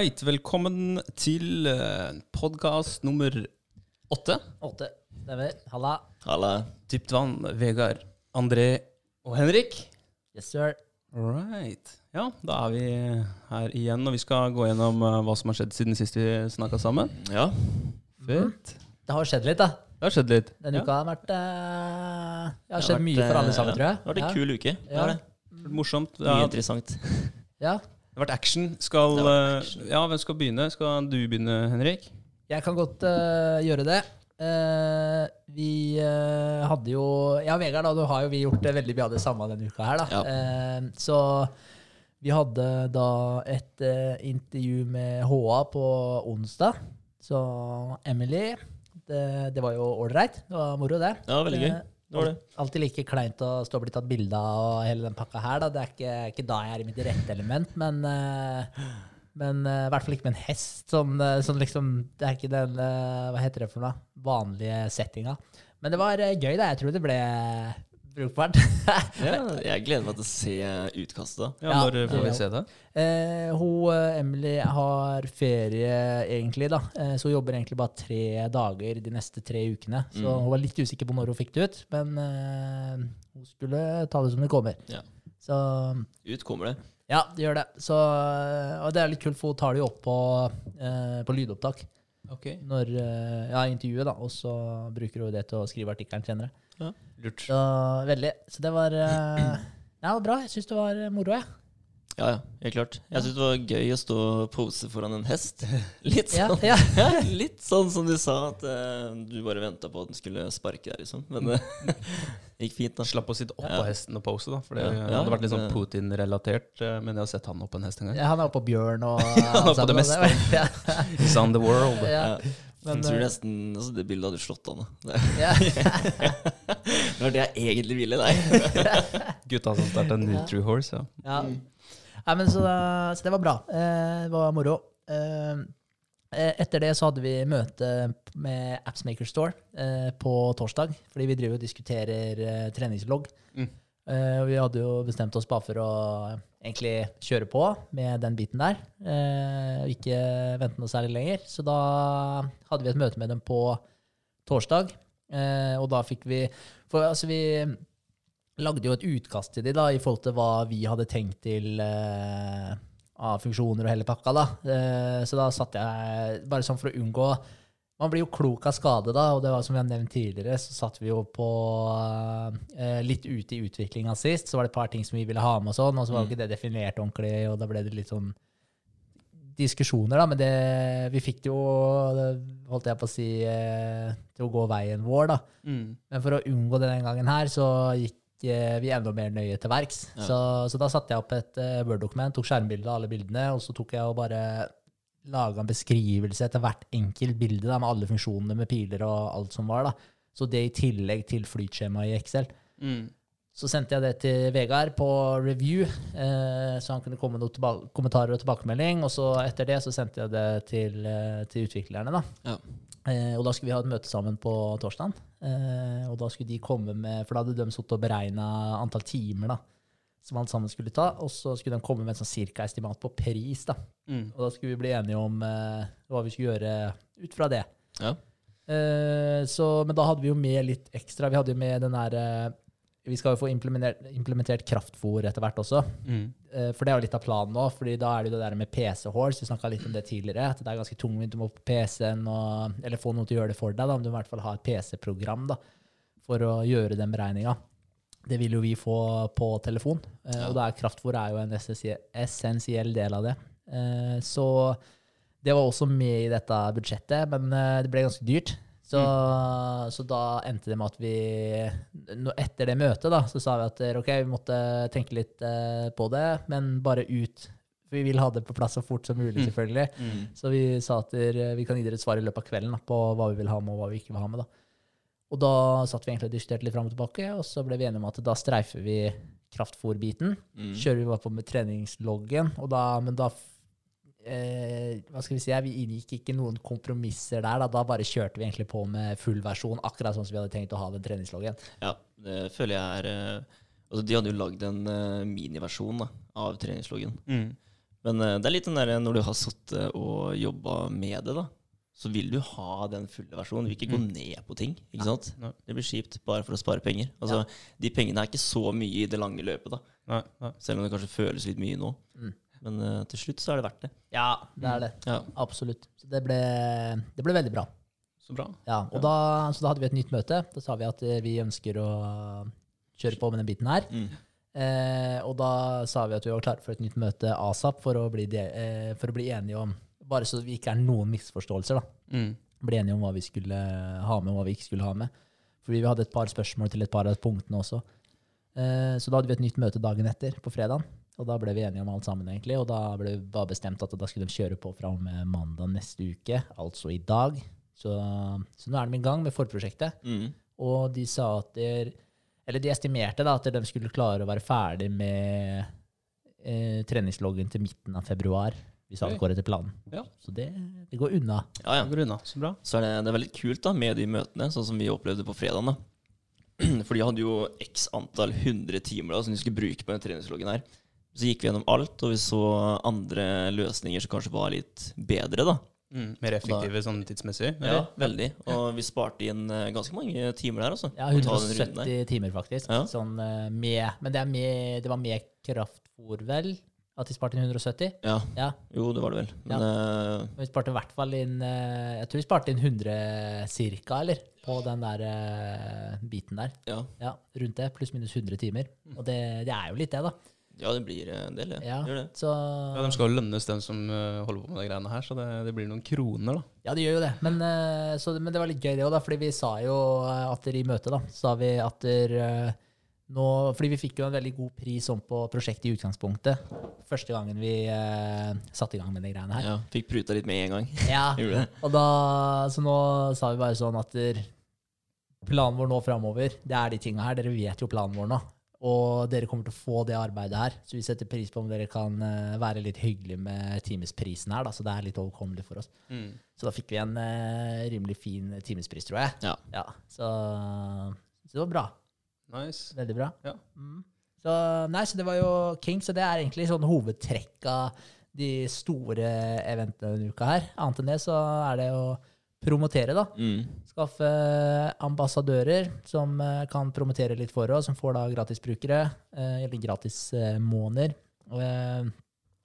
right, velkommen til uh, podkast nummer åtte. Åtte. Stemmer. Halla. Halla. Dypt vann, Vegard, André og Henrik. Yes, sir. Right. Ja, da er vi her igjen, og vi skal gå gjennom uh, hva som har skjedd siden sist vi snakka sammen. Ja. Fett. Det har skjedd litt, da. Det har skjedd litt. Denne Ja. uka har vært uh, Det har Det skjedd vært, mye for alle sammen, sammen, tror jeg. Det har vært en ja. kul uke. Det Ja. har det. Morsomt. Mye Ja, interessant. ja. Det har vært action. Skal, Det har vært uh, action. ja, hvem skal begynne? Skal du begynne, Henrik? Jeg kan godt eh, gjøre det. Eh, vi eh, hadde jo Ja, Vegard, da, du har jo vi gjort det veldig mye av det samme denne uka her, da. Ja. Eh, så vi hadde da et eh, intervju med HA på onsdag. Så Emily Det, det var jo ålreit. Det var moro, det. Ja, veldig gøy. Eh, Det var det. Alltid like kleint å stå og bli tatt bilde av og hele den pakka her. Da. Det er ikke, ikke da jeg er i mitt rette element, men, uh, men uh, i hvert fall ikke med en hest. Sånn, sånn liksom, det er ikke den uh, hva heter det for noe, vanlige settinga. Men det var uh, gøy, da. Jeg tror det ble brukbart. Ja, jeg gleder meg til å se utkastet. Ja, Når får vi se det? Eh, hun, eh, Emily har ferie, egentlig, da. Eh, så hun jobber egentlig bare tre dager de neste tre ukene. Så Mm. hun var litt usikker på når hun fikk det ut, men eh, hun skulle ta det som det kommer. Ja. Så Ut kommer det. ja, det gjør det. Så, eh, og det er litt kult, for hun tar det jo opp på, eh, på lydopptak Ok, når eh, ja, intervjuet, da. Og så bruker hun det til å skrive artikkelen senere. lurt. Så veldig. Så det var eh, Ja, det var bra. Jeg syns det var eh, moro, jeg. Ja, ja, ja, helt klart. Jeg syns det var gøy å stå og pose foran en hest. Litt sånn, ja. Litt sånn som du sa, at uh, du bare venta på at den skulle sparke deg, liksom. Men det gikk fint, da. Slapp å sitte oppå hesten og pose, da. For det Ja. Ja, hadde vært litt sånn Putin-relatert. eh, Men jeg har sett han oppå en hest en gang. Ja, han er oppe på bjørn og han er på det meste. He's on the world. Ja. Ja. Men, jeg tror eh, nesten altså, Det bildet hadde slått an. Det, ja. det var det jeg egentlig ville, nei. Gutta som starta Nutri Horse. Ja. ja. Nei, men så, så det var bra. Eh, det var moro. Eh, etter det så hadde vi møte med Appsmaker Store eh, på torsdag, fordi vi driver og diskuterer eh, treningslogg. Mm. Eh, vi hadde jo bestemt oss bare for å egentlig kjøre på med den biten der, eh, og ikke vente noe særlig lenger. Så da hadde vi et møte med dem på torsdag, eh, og da fikk vi For altså, vi lagde jo et utkast til de da, i forhold til hva vi hadde tenkt til eh, av funksjoner og hele pakka. da. Eh, så da satte jeg, bare sånn for å unngå Man blir jo klok av skade, da, og det var som vi har nevnt tidligere, så satt vi jo på eh, litt ute i utviklinga sist. Så var det et par ting som vi ville ha med og sånn, og så var jo ikke det definert ordentlig, og da ble det litt sånn diskusjoner, da, men det, vi fikk det jo, det holdt jeg på å si, eh, til å gå veien vår, da. Mm. Men for å unngå det den gangen her, så gikk vi enda mer nøye til verks. Ja. Så, så da satte jeg opp et uh, Word-dokument, tok skjermbilde av alle bildene, og så tok jeg og bare laga en beskrivelse etter hvert enkelt bilde da, med alle funksjonene med piler og alt som var. da. Så det i tillegg til flytskjema i Excel. Mm. Så sendte jeg det til Vegard på review, eh, så han kunne komme med noen kommentarer og tilbakemelding. Og så etter det så sendte jeg det til, eh, til utviklerne. da. Ja. Eh, og da skulle vi ha et møte sammen på torsdag. Eh, og da skulle de komme med For da hadde de sittet og beregna antall timer da, som alt sammen skulle ta. Og så skulle de komme med et sånn cirka estimat på pris. da. Mm. Og da skulle vi bli enige om eh, hva vi skulle gjøre ut fra det. Ja. Eh, så, men da hadde vi jo med litt ekstra. Vi hadde jo med den der Vi skal jo få implementert, implementert kraftfôr etter hvert også. Mm. Eh, For det er jo litt av planen nå, fordi da er det jo det der med PC-horse. Vi snakka litt om det tidligere. At det er ganske tungvint. Du må på PC-en og Eller få noen til å gjøre det for deg. da, Om du i hvert fall har et PC-program da, for å gjøre den beregninga. Det vil jo vi få på telefon. eh, Ja. Og da er kraftfôr er jo en essensiell del av det. Eh, Så det var også med i dette budsjettet, men det ble ganske dyrt. Så, så da endte det med at vi Etter det møtet da, så sa vi at eh, ok, vi måtte tenke litt eh, på det, men bare ut. For vi vil ha det på plass så fort som mulig, Mm. selvfølgelig. Mm. Så vi sa at eh, vi kan gi dere et svar i løpet av kvelden da, på hva vi vil ha med, og hva vi ikke vil ha med. da. Og da satt vi egentlig og diskuterte litt fram og tilbake, og så ble vi enige om at da streifer vi kraftfôrbiten. Mm. Kjører vi bare på med treningsloggen, og da, men da eh, Hva skal vi si? Vi inngikk ikke noen kompromisser der. Da, da bare kjørte vi egentlig på med full versjon, akkurat sånn som vi hadde tenkt å ha den treningsloggen. Ja, det føler jeg er eh, altså De hadde jo lagd en eh, miniversjon da, av treningsloggen. Mm. Men det er litt den der når du har sittet og jobba med det, da, så vil du ha den fulle versjonen. Du vil ikke gå ned på ting. ikke sant? Nei. Det blir kjipt bare for å spare penger. Altså, De pengene er ikke så mye i det lange løpet, da. Nei, nei. selv om det kanskje føles litt mye nå. Mm. Men uh, til slutt så er det verdt det. Ja, det er det. Ja. Absolutt. Så det ble, det ble veldig bra. Så bra. Ja, og Da, så da hadde vi et nytt møte. Da sa vi at eh, vi ønsker å kjøre på med den biten her. Mm. Eh, og da sa vi at vi var klare for et nytt møte asap for å bli, de, eh, for å bli enige om Bare så vi ikke er noen misforståelser, da. Mm. Bli enige om hva vi skulle ha med, og hva vi ikke skulle ha med. Fordi vi hadde et par spørsmål til et par av punktene også. Eh, så da hadde vi et nytt møte dagen etter, på fredagen. Og da ble vi enige om alt sammen, egentlig. Og da ble det bare bestemt at da skulle de kjøre på fra og med mandag neste uke, altså i dag. Så, så nå er de i gang med forprosjektet. Mm. Og de sa at der, Eller de estimerte da at de skulle klare å være ferdig med eh, treningsloggen til midten av februar, hvis alt går etter planen. Ja. Så det, det går unna. Ja, ja. Det går unna. Så bra. Så er det, det er veldig kult da med de møtene, sånn som vi opplevde på fredagen. For de hadde jo x antall hundre timer da, som de skulle bruke på den treningsloggen her. Så gikk vi gjennom alt, og vi så andre løsninger som kanskje var litt bedre. da. Mm. Mer effektive sånn tidsmessig? Ja, veldig. Og vi sparte inn eh, ganske mange timer der, Også, Ja, på å ta den runden der. 170 timer, faktisk. Ja. Sånn eh, med Men det, er med, det var med kraftfôr, vel? At de sparte inn 170? Ja, Ja. jo, det var det vel. Men ja. Men vi sparte i hvert fall inn eh, Jeg tror vi sparte inn 100 cirka, eller? På den der uh, biten der. ja. Ja, rundt det. Pluss minus 100 timer. Og det, det er jo litt det, da. Ja, det blir en del, ja. Ja, Gjør det. så Ja, De skal jo lønnes, den som eh, holder på med de greiene her, så det, det blir noen kroner, da. Ja, det gjør jo det. Men, eh, så, men det var litt gøy, det òg, fordi vi sa jo eh, at dere i møtet da, sa vi at dere eh, nå Fordi vi fikk jo en veldig god pris om på prosjektet i utgangspunktet. Første gangen vi eh, satte i gang med de greiene her. Ja, Fikk pruta litt med en gang. Ja, og da, Så nå sa vi bare sånn at der, planen vår nå framover, det er de tinga her. Dere vet jo planen vår nå. Og dere kommer til å få det arbeidet her. Så vi setter pris på om dere kan eh, være litt hyggelige med timesprisen her, da, så det er litt overkommelig for oss. Mm. Så da fikk vi en uh, rimelig fin timespris, tror jeg. Ja. Ja, så, så det var bra. Nice. Veldig bra. Ja. Mm. Så, nei, så det var jo King, så det er egentlig sånn hovedtrekk av de store eventene denne uka her. Annet enn det så er det å promotere, da. Mm. Skaffe ambassadører som eh, kan promotere litt for oss, som får da gratisbrukere, eh, eller gratis eh, måneder. Og, eh,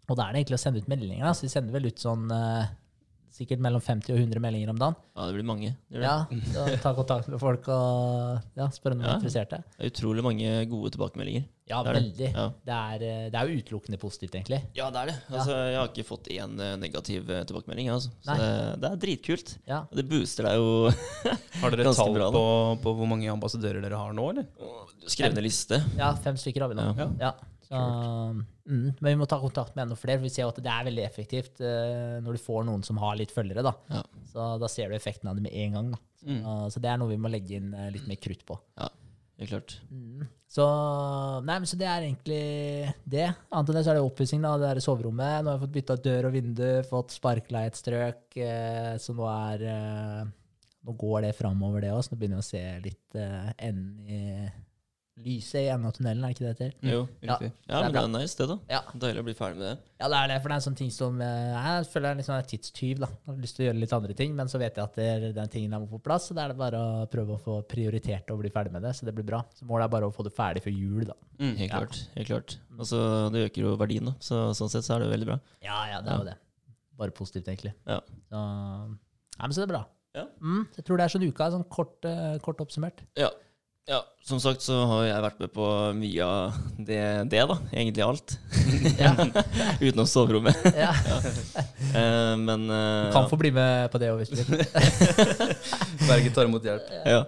og da er det egentlig å sende ut meldinger. Så vi sender vel ut sånn eh, sikkert mellom 50 og 100 meldinger om dagen. Ja, det blir mange. Det, blir. Ja, Ta kontakt med folk og ja, spørre om de er Ja. interesserte. det er utrolig mange gode tilbakemeldinger. Ja, Det det. veldig. Ja. Det er, eh, det er jo utelukkende positivt, egentlig. Ja, det er det. Altså, Jeg har ikke fått én eh, negativ eh, tilbakemelding. Altså. Så det, det er dritkult. Ja. Det booster deg jo. Har dere tall bra, på, på hvor mange ambassadører dere har nå, eller? Skrevne liste. ja, fem stykker har vi nå. Ja. Ja. Så, mm, men vi må ta kontakt med enda flere, for vi ser at det er veldig effektivt uh, når du får noen som har litt følgere. Da. Ja. Så da ser du effekten av det med en gang. Så, Mm. så det er noe vi må legge inn uh, litt mer krutt på. Helt klart. Mm. Så, nei, men så det er egentlig det. Annet enn det så er det oppussing det er soverommet. Nå har jeg fått bytta dør og vindu, fått sparkla et strøk. Eh, så nå er Nå går det framover, det òg. Så nå begynner jeg å se litt enden i lyset i enden av tunnelen, er det ikke det det heter? Jo. Ja. Riktig. Ja, men det er nice, det, da. Ja. Deilig å bli ferdig med det. Ja, det er det, for det er en sånn ting som eh, Jeg føler er litt sånn en tidstyv. da. Jeg har lyst til å gjøre litt andre ting, men så vet jeg at det, er den tingen jeg må få på plass. Så da er det bare å prøve å få prioritert å bli ferdig med det, så det blir bra. Så målet er bare å få det ferdig før jul, da. Mm. Helt Ja. klart. helt klart. Og så Det øker jo verdien, da. Så sånn sett så er det veldig bra. Ja, ja, det er jo det. Bare positivt, egentlig. Ja. Så, ja, men så det er bra. Ja. Mm, jeg tror det er sånn uka, sånn kort, uh, kort oppsummert. Ja. Ja. Som sagt så har jeg vært med på mye av det, det da. Egentlig alt. Ja. Utenom soverommet. ja. uh, men eh, Kan få bli med på det òg, hvis du vil. Berget tar imot hjelp. ja.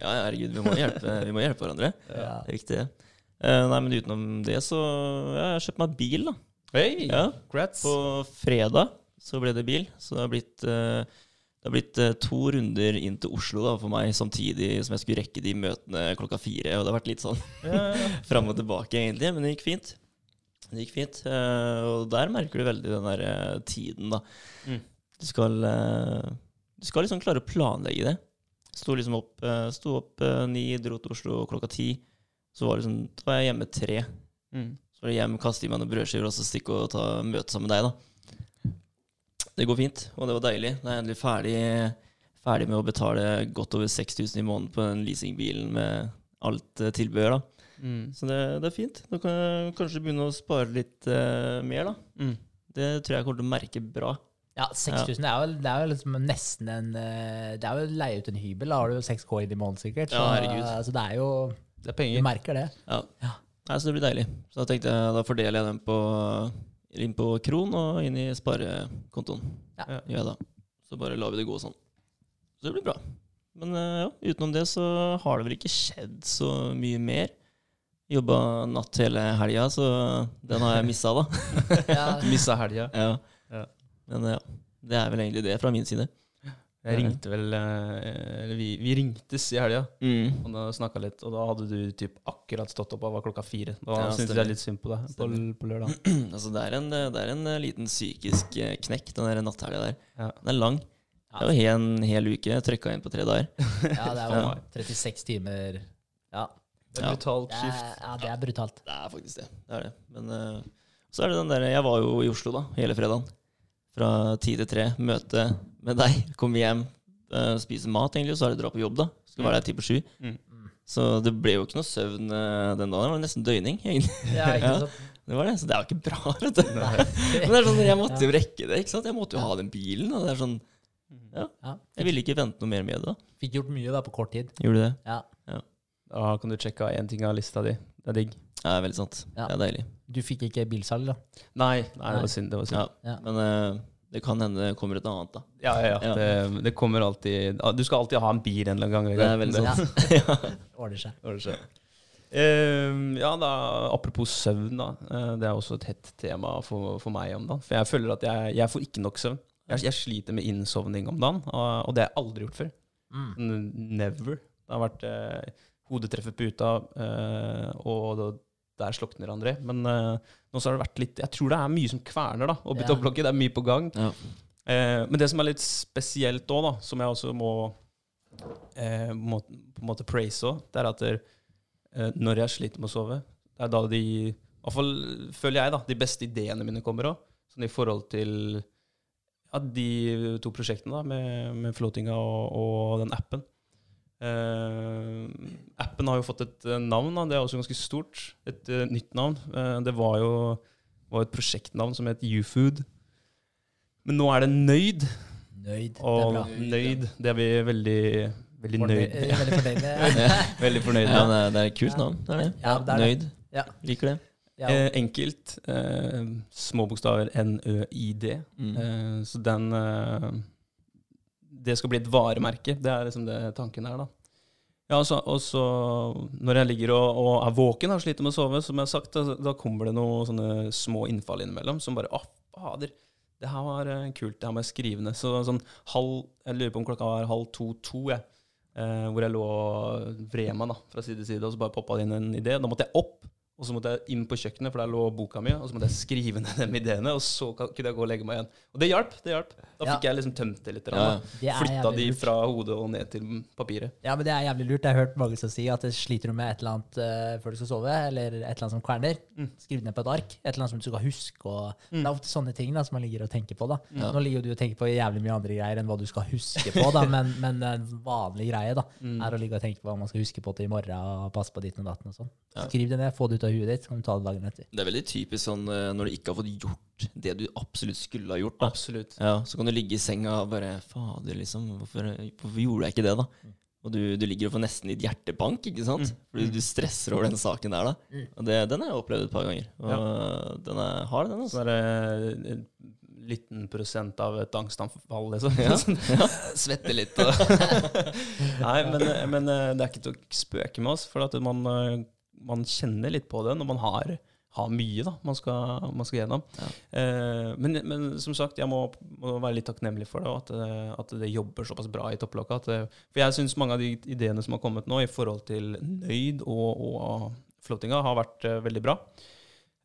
ja, herregud, vi må hjelpe, vi må hjelpe hverandre. Ja. Det er viktig. det. Eh, nei, men utenom det, så ja, Jeg har kjøpt meg bil, da. Hei! Ja, Grats. På fredag så ble det bil. Så det har blitt, eh, det har blitt eh, to runder inn til Oslo da, for meg, samtidig som jeg skulle rekke de møtene klokka fire. Og det har vært litt sånn Ja, ja, fram og tilbake, egentlig. Men det gikk fint. Det gikk fint. eh, og der merker du veldig den der eh, tiden, da. Mm. Du skal, du skal liksom klare å planlegge det. Sto liksom opp, sto opp ni, dro til Oslo klokka ti. Så var, liksom, da var jeg hjemme tre. Mm. Så var det hjem, kaste i meg noen brødskiver og så stikke og ta møte sammen med deg, da. Det går fint, og det var deilig. Da er jeg endelig ferdig, ferdig med å betale godt over 6000 i måneden på den leasingbilen med alt eh, tilbehør, da. Mm. Så det, det er fint. Da kan jeg kanskje begynne å spare litt uh, mer, da. Mm. Det tror jeg kommer til å merke bra. Ja, 6000 ja. er jo, det er jo liksom nesten en eh, Det er jo å leie ut en hybel. Da har du jo 6K i måneden sikkert. Så, Ja, så det er jo Det er Du merker det. Ja. Ja. Nei, så det blir deilig. Så da tenkte jeg, da fordeler jeg den på, inn på Kron og inn i sparekontoen. Ja. Ja. Gjør jeg da. Så bare lar vi det gå sånn. Så det blir bra. Men eh, ja, utenom det så har det vel ikke skjedd så mye mer. Jobba natt hele helga, så den har jeg missa, da. Ja, Missa helga. Ja. Ja. Men ja, det er vel egentlig det fra min side. Jeg ringte vel eh, Eller vi, vi ringtes i helga. Mm. Og da snakket litt, og da hadde du typ akkurat stått opp og var klokka fire. Da Ja, syntes jeg litt synd på deg på, på lørdag. Altså, det er en, det er en eh, liten psykisk eh, knekk, den der natthelga der. Ja. Den er lang. Det er jo en hel uke. Trykka inn på tre dager. ja, det er jo 36 timer. Ja, Det er brutalt skift. ja, det er brutalt. Det er faktisk det. det, er det. Men uh, så er det den der Jeg var jo i Oslo da, hele fredagen. Fra ti til tre. Møte med deg. Komme hjem, uh, spise mat, egentlig, og så er det dra på jobb, da. Skal være der ti på sju. Mm. Så det ble jo ikke noe søvn eh, den dagen. Det var nesten døgning, egentlig. Ja, ikke Ja. Det var det, Så det er jo ikke bra, vet du. Men det er sånn, jeg måtte jo rekke det. ikke sant? Jeg måtte jo ha den bilen. Og det er sånn, ja. Ja. Jeg ville ikke vente noe mer med det. da. Fikk gjort mye da på kort tid. Gjorde du det? Ja. Da kan du sjekke av én ting av lista di. Det er digg. Ja, veldig sant. Ja. Det er deilig. Du fikk ikke bilsalg, da? Nei, nei, det var synd. Det var synd. Ja. Ja. Men uh, det kan hende det kommer et annet, da. Ja, ja, ja. Det, det kommer alltid Du skal alltid ha en bil en eller annen gang. Det er veldig sant. ja. Ordner seg. Ordner seg. Uh, ja, da, apropos søvn, da. Uh, det er også et hett tema for, for meg om dagen. For jeg føler at jeg, jeg får ikke nok søvn. Jeg, jeg sliter med innsovning om dagen, og, og det har jeg aldri gjort før. Mm. Never. Det har vært uh, hodet treffer puta, eh, og der slukner André. Men uh, nå så har det vært litt Jeg tror det er mye som kverner, da. Oppi Ja. topplokket. Det er mye på gang. Ja. Uh, men det som er litt spesielt òg, da, som jeg også må, uh, må på en måte praise òg, det er at der, når jeg sliter med å sove, det er da de i hvert fall føler jeg da, de beste ideene mine kommer òg. Sånn i forhold til ja, de to prosjektene da, med, med floatinga og, og den appen. Eh, appen har jo fått et eh, navn, da. det er også ganske stort. Et uh, nytt navn. Eh, det var jo var et prosjektnavn som het Ufood. Men nå er det Nøyd. Nøyd. Og det er bra. Nøyd, det er vi veldig, veldig nøyd Ja. Veldig fornøyd med. Veldig fornøyd Ja, med. det er, det er et kult navn. Det er det. Ja, det er det. Nøyd. Ja. Liker det. Ja, Eh, enkelt. Eh, små bokstaver N-Ø-I-D. Mm. Eh, så den eh, Det skal bli et varemerke. Det er liksom det tanken er, da. Ja, altså, og så når jeg ligger og, og er våken og sliter med å sove, som jeg har sagt, da, da kommer det noen sånne små innfall innimellom som bare Å, fader, det her var eh, kult, det her må jeg skrive ned. Så sånn halv Jeg lurer på om klokka var halv to-to, jeg. Eh, hvor jeg lå og vred meg da, fra side til side, og så bare poppa det inn en idé. Da måtte jeg opp, og så måtte jeg inn på kjøkkenet, for der lå boka mi, og så måtte jeg skrive ned de ideene, og så kunne jeg gå og legge meg igjen. Og det hjalp. det hjalp. Da Ja. fikk jeg liksom tømt det litt. Ja. det Flytta de fra hodet og ned til papiret. Ja, men det er jævlig lurt. Jeg har hørt mange som sier at det sliter du med et eller annet uh, før du skal sove, eller et eller annet som kverner. Mm. Skriv ned på et ark. Et eller annet som du skal huske. Og Det er ofte sånne ting da, som man ligger og tenker på. da. Ja. Nå ligger jo du og tenker på jævlig mye andre greier enn hva du skal huske på, da, men, men en vanlig greie da, Mm. er å ligge og tenke på hva man skal huske på til i morgen, og passe på ditten og datten og sånn. Skriv det ned, få det ut av huet ditt, så kan du ta det dagen etter. Det er veldig typisk sånn eh, når du ikke har fått gjort det du absolutt skulle ha gjort. da. Absolutt. Ja, Så kan du ligge i senga og bare Fader, liksom. Hvorfor, hvorfor gjorde jeg ikke det, da? Og du, du ligger og får nesten litt hjertebank, ikke sant? Fordi du stresser over den saken der, da. Og det, den har jeg opplevd et par ganger. Og den er hard, den. Så altså. er det en liten prosent av et angstanfall, liksom. Ja. Svette litt og Nei, men, men eh, det er ikke til å spøke med oss, for at man, eh, man kjenner litt på det når man har, har mye da, man skal, man skal gjennom. Ja. Eh, men, men som sagt, jeg må, må være litt takknemlig for det, og at, det- at det jobber såpass bra i topplokket. at For jeg syns mange av de ideene som har kommet nå i forhold til nøyd og, og floatinga, har vært uh, veldig bra.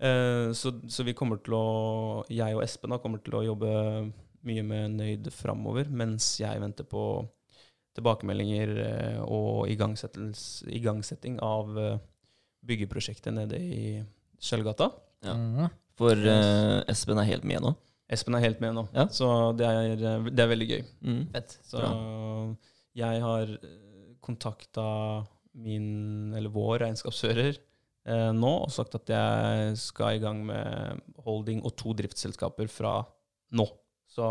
Eh, så, så vi kommer til å, jeg og Espen da, kommer til å jobbe mye med nøyd framover, mens jeg venter på tilbakemeldinger eh, og igangsetting av eh, byggeprosjektet nede i Sølvgata. Ja. Mhm. For eh, Espen er helt med nå. Espen er helt med nå, Ja. så det er, eh, det er veldig gøy. Mm. Fett. Så jeg har kontakta min, eller vår regnskapsfører eh, nå og sagt at jeg skal i gang med holding og to driftsselskaper fra nå. Så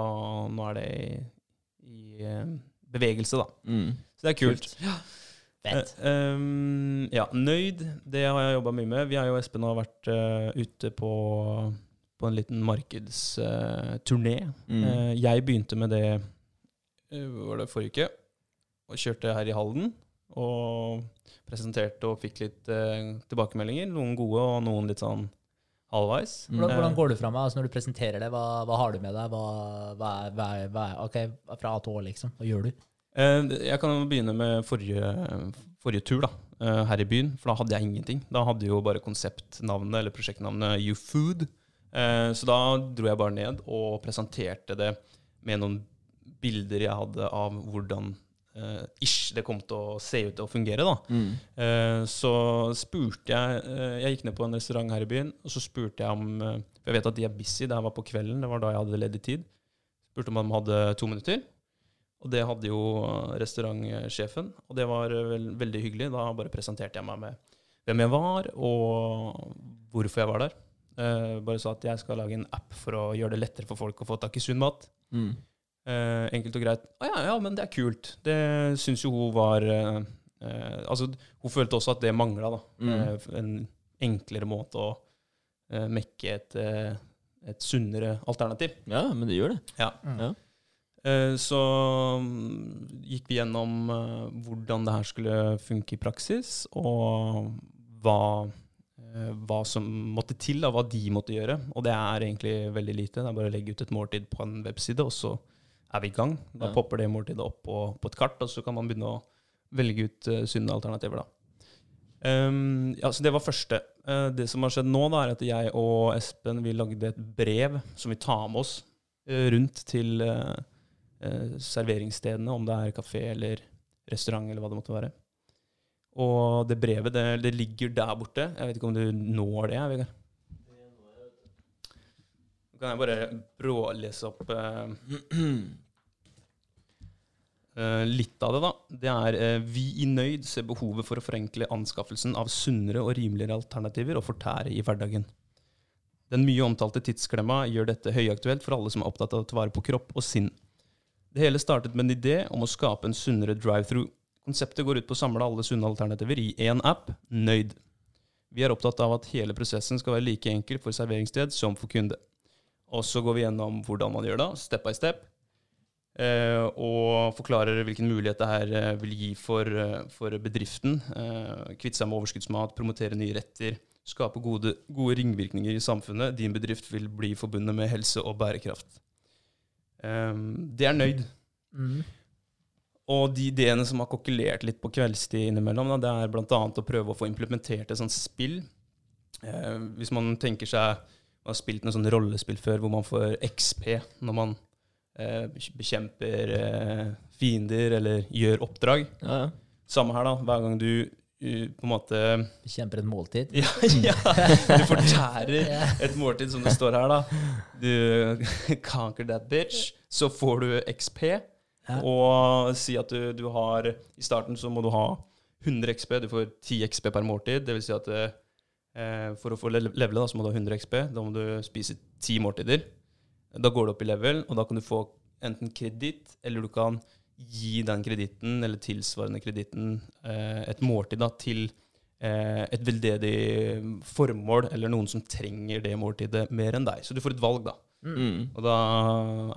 nå er det i, i eh, bevegelse, da. Mm. Så det er kult. Fett. Eh, um, ja, nøyd. Det har jeg jobba mye med. Vi har jo Espen har vært uh, ute på, på en liten markedsturné. Mm. uh, jeg begynte med det eh, var det forrige uke, og kjørte her i Halden. Og presenterte og fikk litt eh, tilbakemeldinger. Noen gode og noen litt sånn halvveis. Hvordan, hvordan Eh, går du fram? Altså når du presenterer det, hva, hva har du med deg? Hva, hva, hva, hva, er- fra A til Å, liksom. Hva gjør du? Eh, Jeg kan begynne med forrige, forrige tur, da, eh, her i byen. For da hadde jeg ingenting. Da hadde jeg jo bare konseptnavnet eller prosjektnavnet YouFood. Eh, Så da dro jeg bare ned og presenterte det med noen bilder jeg hadde av hvordan eh, ish det kom til å se ut og fungere. da. Mm. Eh, Så spurte jeg eh, Jeg gikk ned på en restaurant her i byen, og så spurte jeg om For jeg vet at de er busy. Det her var på kvelden, det var da jeg hadde ledig tid. Spurte om de hadde to minutter. Og det hadde jo restaurantsjefen, og det var veldig hyggelig. Da bare presenterte jeg meg med hvem jeg var, og hvorfor jeg var der. Eh, bare sa at jeg skal lage en app for å gjøre det lettere for folk å få tak i sunn mat. Mm. Eh, enkelt og greit. Å ja, ja, men det er kult. Det syns jo hun var eh, eh, Altså, hun følte også at det mangla, da. Mm. Eh, en enklere måte å eh, mekke et, eh, et sunnere alternativ. Ja, men det gjør det. Ja. Mm. Ja. Eh, så mm, gikk vi gjennom eh, hvordan det her skulle funke i praksis, og hva, eh, hva som måtte til, og hva de måtte gjøre. Og det er egentlig veldig lite. Det er bare å legge ut et måltid på en webside, og så er vi i gang. Da Ja. popper det måltidet opp på, på et kart, og så kan man begynne å velge ut sunne alternativer. da. Um, ja, så Det var første. Det som har skjedd nå, da, er at jeg og Espen vi lagde et brev som vi tar med oss rundt til eh, serveringsstedene, om det er kafé eller restaurant eller hva det måtte være. Og det brevet det, det ligger der borte. Jeg vet ikke om du når det, Vegard? Nå kan jeg bare brålese opp eh, eh, litt av det, da. Det er eh, Vi i Nøyd ser behovet for å forenkle anskaffelsen av sunnere og rimeligere alternativer og fortære i hverdagen. Den mye omtalte tidsklemma gjør dette høyaktuelt for alle som er opptatt av å ta vare på kropp og sinn. Det hele startet med en idé om å skape en sunnere drive-through. Konseptet går ut på å samle alle sunne alternativer i én app, Nøyd. Vi er opptatt av at hele prosessen skal være like enkel for serveringssted som for kunde. Og så går vi gjennom hvordan man gjør det, step by step, eh, og forklarer hvilken mulighet det her eh, vil gi for, eh, for bedriften. Kvitte seg med overskuddsmat, promotere nye retter, skape gode, gode ringvirkninger i samfunnet. Din bedrift vil bli forbundet med helse og bærekraft. Eh, det er nøyd. Mm. Og de ideene som har kokkelert litt på kveldstid innimellom, da, det er bl.a. å prøve å få implementert et sånt spill. Eh, hvis man tenker seg Man har spilt noe sånn rollespill før hvor man får XP når man eh, bekjemper eh, fiender eller gjør oppdrag. Ja, ja. Samme her, da. Hver gang du på en måte Bekjemper et måltid. ja, ja, du fortærer et måltid som det står her, da. Du conquer that bitch. Så får du XP. Og si at du, du har I starten så må du ha 100 XP. Du får 10 XP per måltid. Det vil si at eh, for å få le- levele, da, så må du ha 100 XP. Da må du spise 10 måltider. Da går du opp i level, og da kan du få enten kreditt, eller du kan gi den kreditten, eller tilsvarende kreditten, eh, et måltid da, til eh, et veldedig formål, eller noen som trenger det måltidet mer enn deg. Så du får et valg, da. Mm. Og da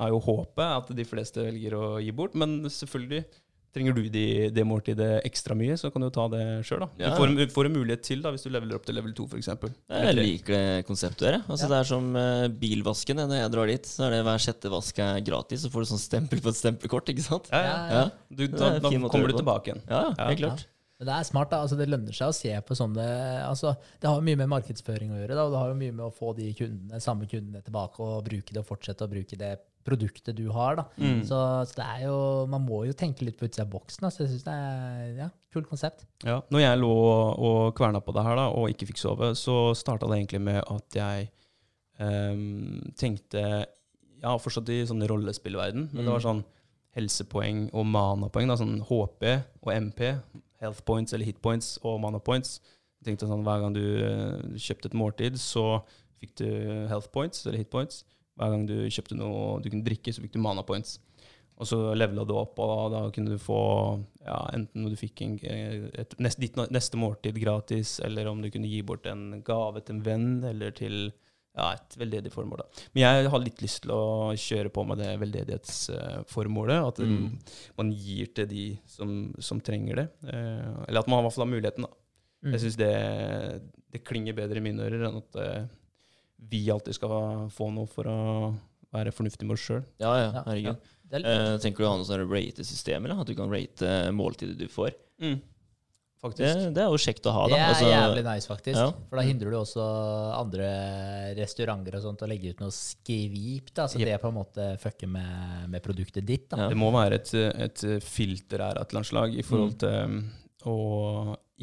er jo håpet at de fleste velger å gi bort, men selvfølgelig trenger du de, det måltidet ekstra mye, så kan du ta det sjøl. Ja. Du får, en- får en mulighet til da, hvis du leveler opp til level 2, f.eks. Jeg liker det konseptet der. Altså, Ja. Det er som uh, bilvasken. Når jeg drar dit, så er det hver sjette vask er gratis. Så får du sånn stempel på et stempelkort. ikke sant? Ja, ja. Ja, Du, da, da kommer du tilbake igjen. ja, Ja. helt klart. Men det er smart, da. Altså, det lønner seg å se på sånne altså, Det har jo mye med markedsføring å gjøre. Da, og det har jo mye med å få de kundene, samme kundene tilbake og bruke det og fortsette å bruke det produktet du har. da. Mm. Så, så det er jo, man må jo tenke litt på utsida av boksen. Da. Så jeg syns det er ja, kult konsept. Ja, når jeg lå og kverna på det her da, og ikke fikk sove, så starta det egentlig med at jeg um, tenkte Ja, fortsatt i sånn rollespillverden, men det var sånn helsepoeng og manapoeng. da, Sånn HP og MP, health points eller hit points og mana points. Jeg tenkte sånn, Hver gang du eh, kjøpte et måltid, så fikk du health points eller hit points. Hver gang du kjøpte noe du kunne drikke, så fikk du mana points. Og så levela du opp, og da kunne du få ja, enten du fikk en, et, nest, ditt neste måltid gratis, eller om du kunne gi bort en gave til en venn, eller til ja, et veldedig formål. Da. Men jeg har litt lyst til å kjøre på med det veldedighetsformålet. At Mm. man gir til de som, som trenger det. Eh, eller at man i hvert fall har muligheten. Da. Mm. Jeg syns det, det klinger bedre i mine ører enn at eh, vi alltid skal få noe for å være fornuftige med oss sjøl. Ja, ja, herregud. Ja. er, Eh, tenker du å ha noe sånn rate-system, eller? At du kan rate måltidet du får? Det, det er jo kjekt å ha, det er Altså, jævlig nice, faktisk. ja. For da hindrer du også andre restauranter og sånt å legge ut noe skvip. da, Så yep. det på en måte fucker med, med produktet ditt. da. Ja. Det må være et, et filter her av et eller annet slag i forhold til mm. å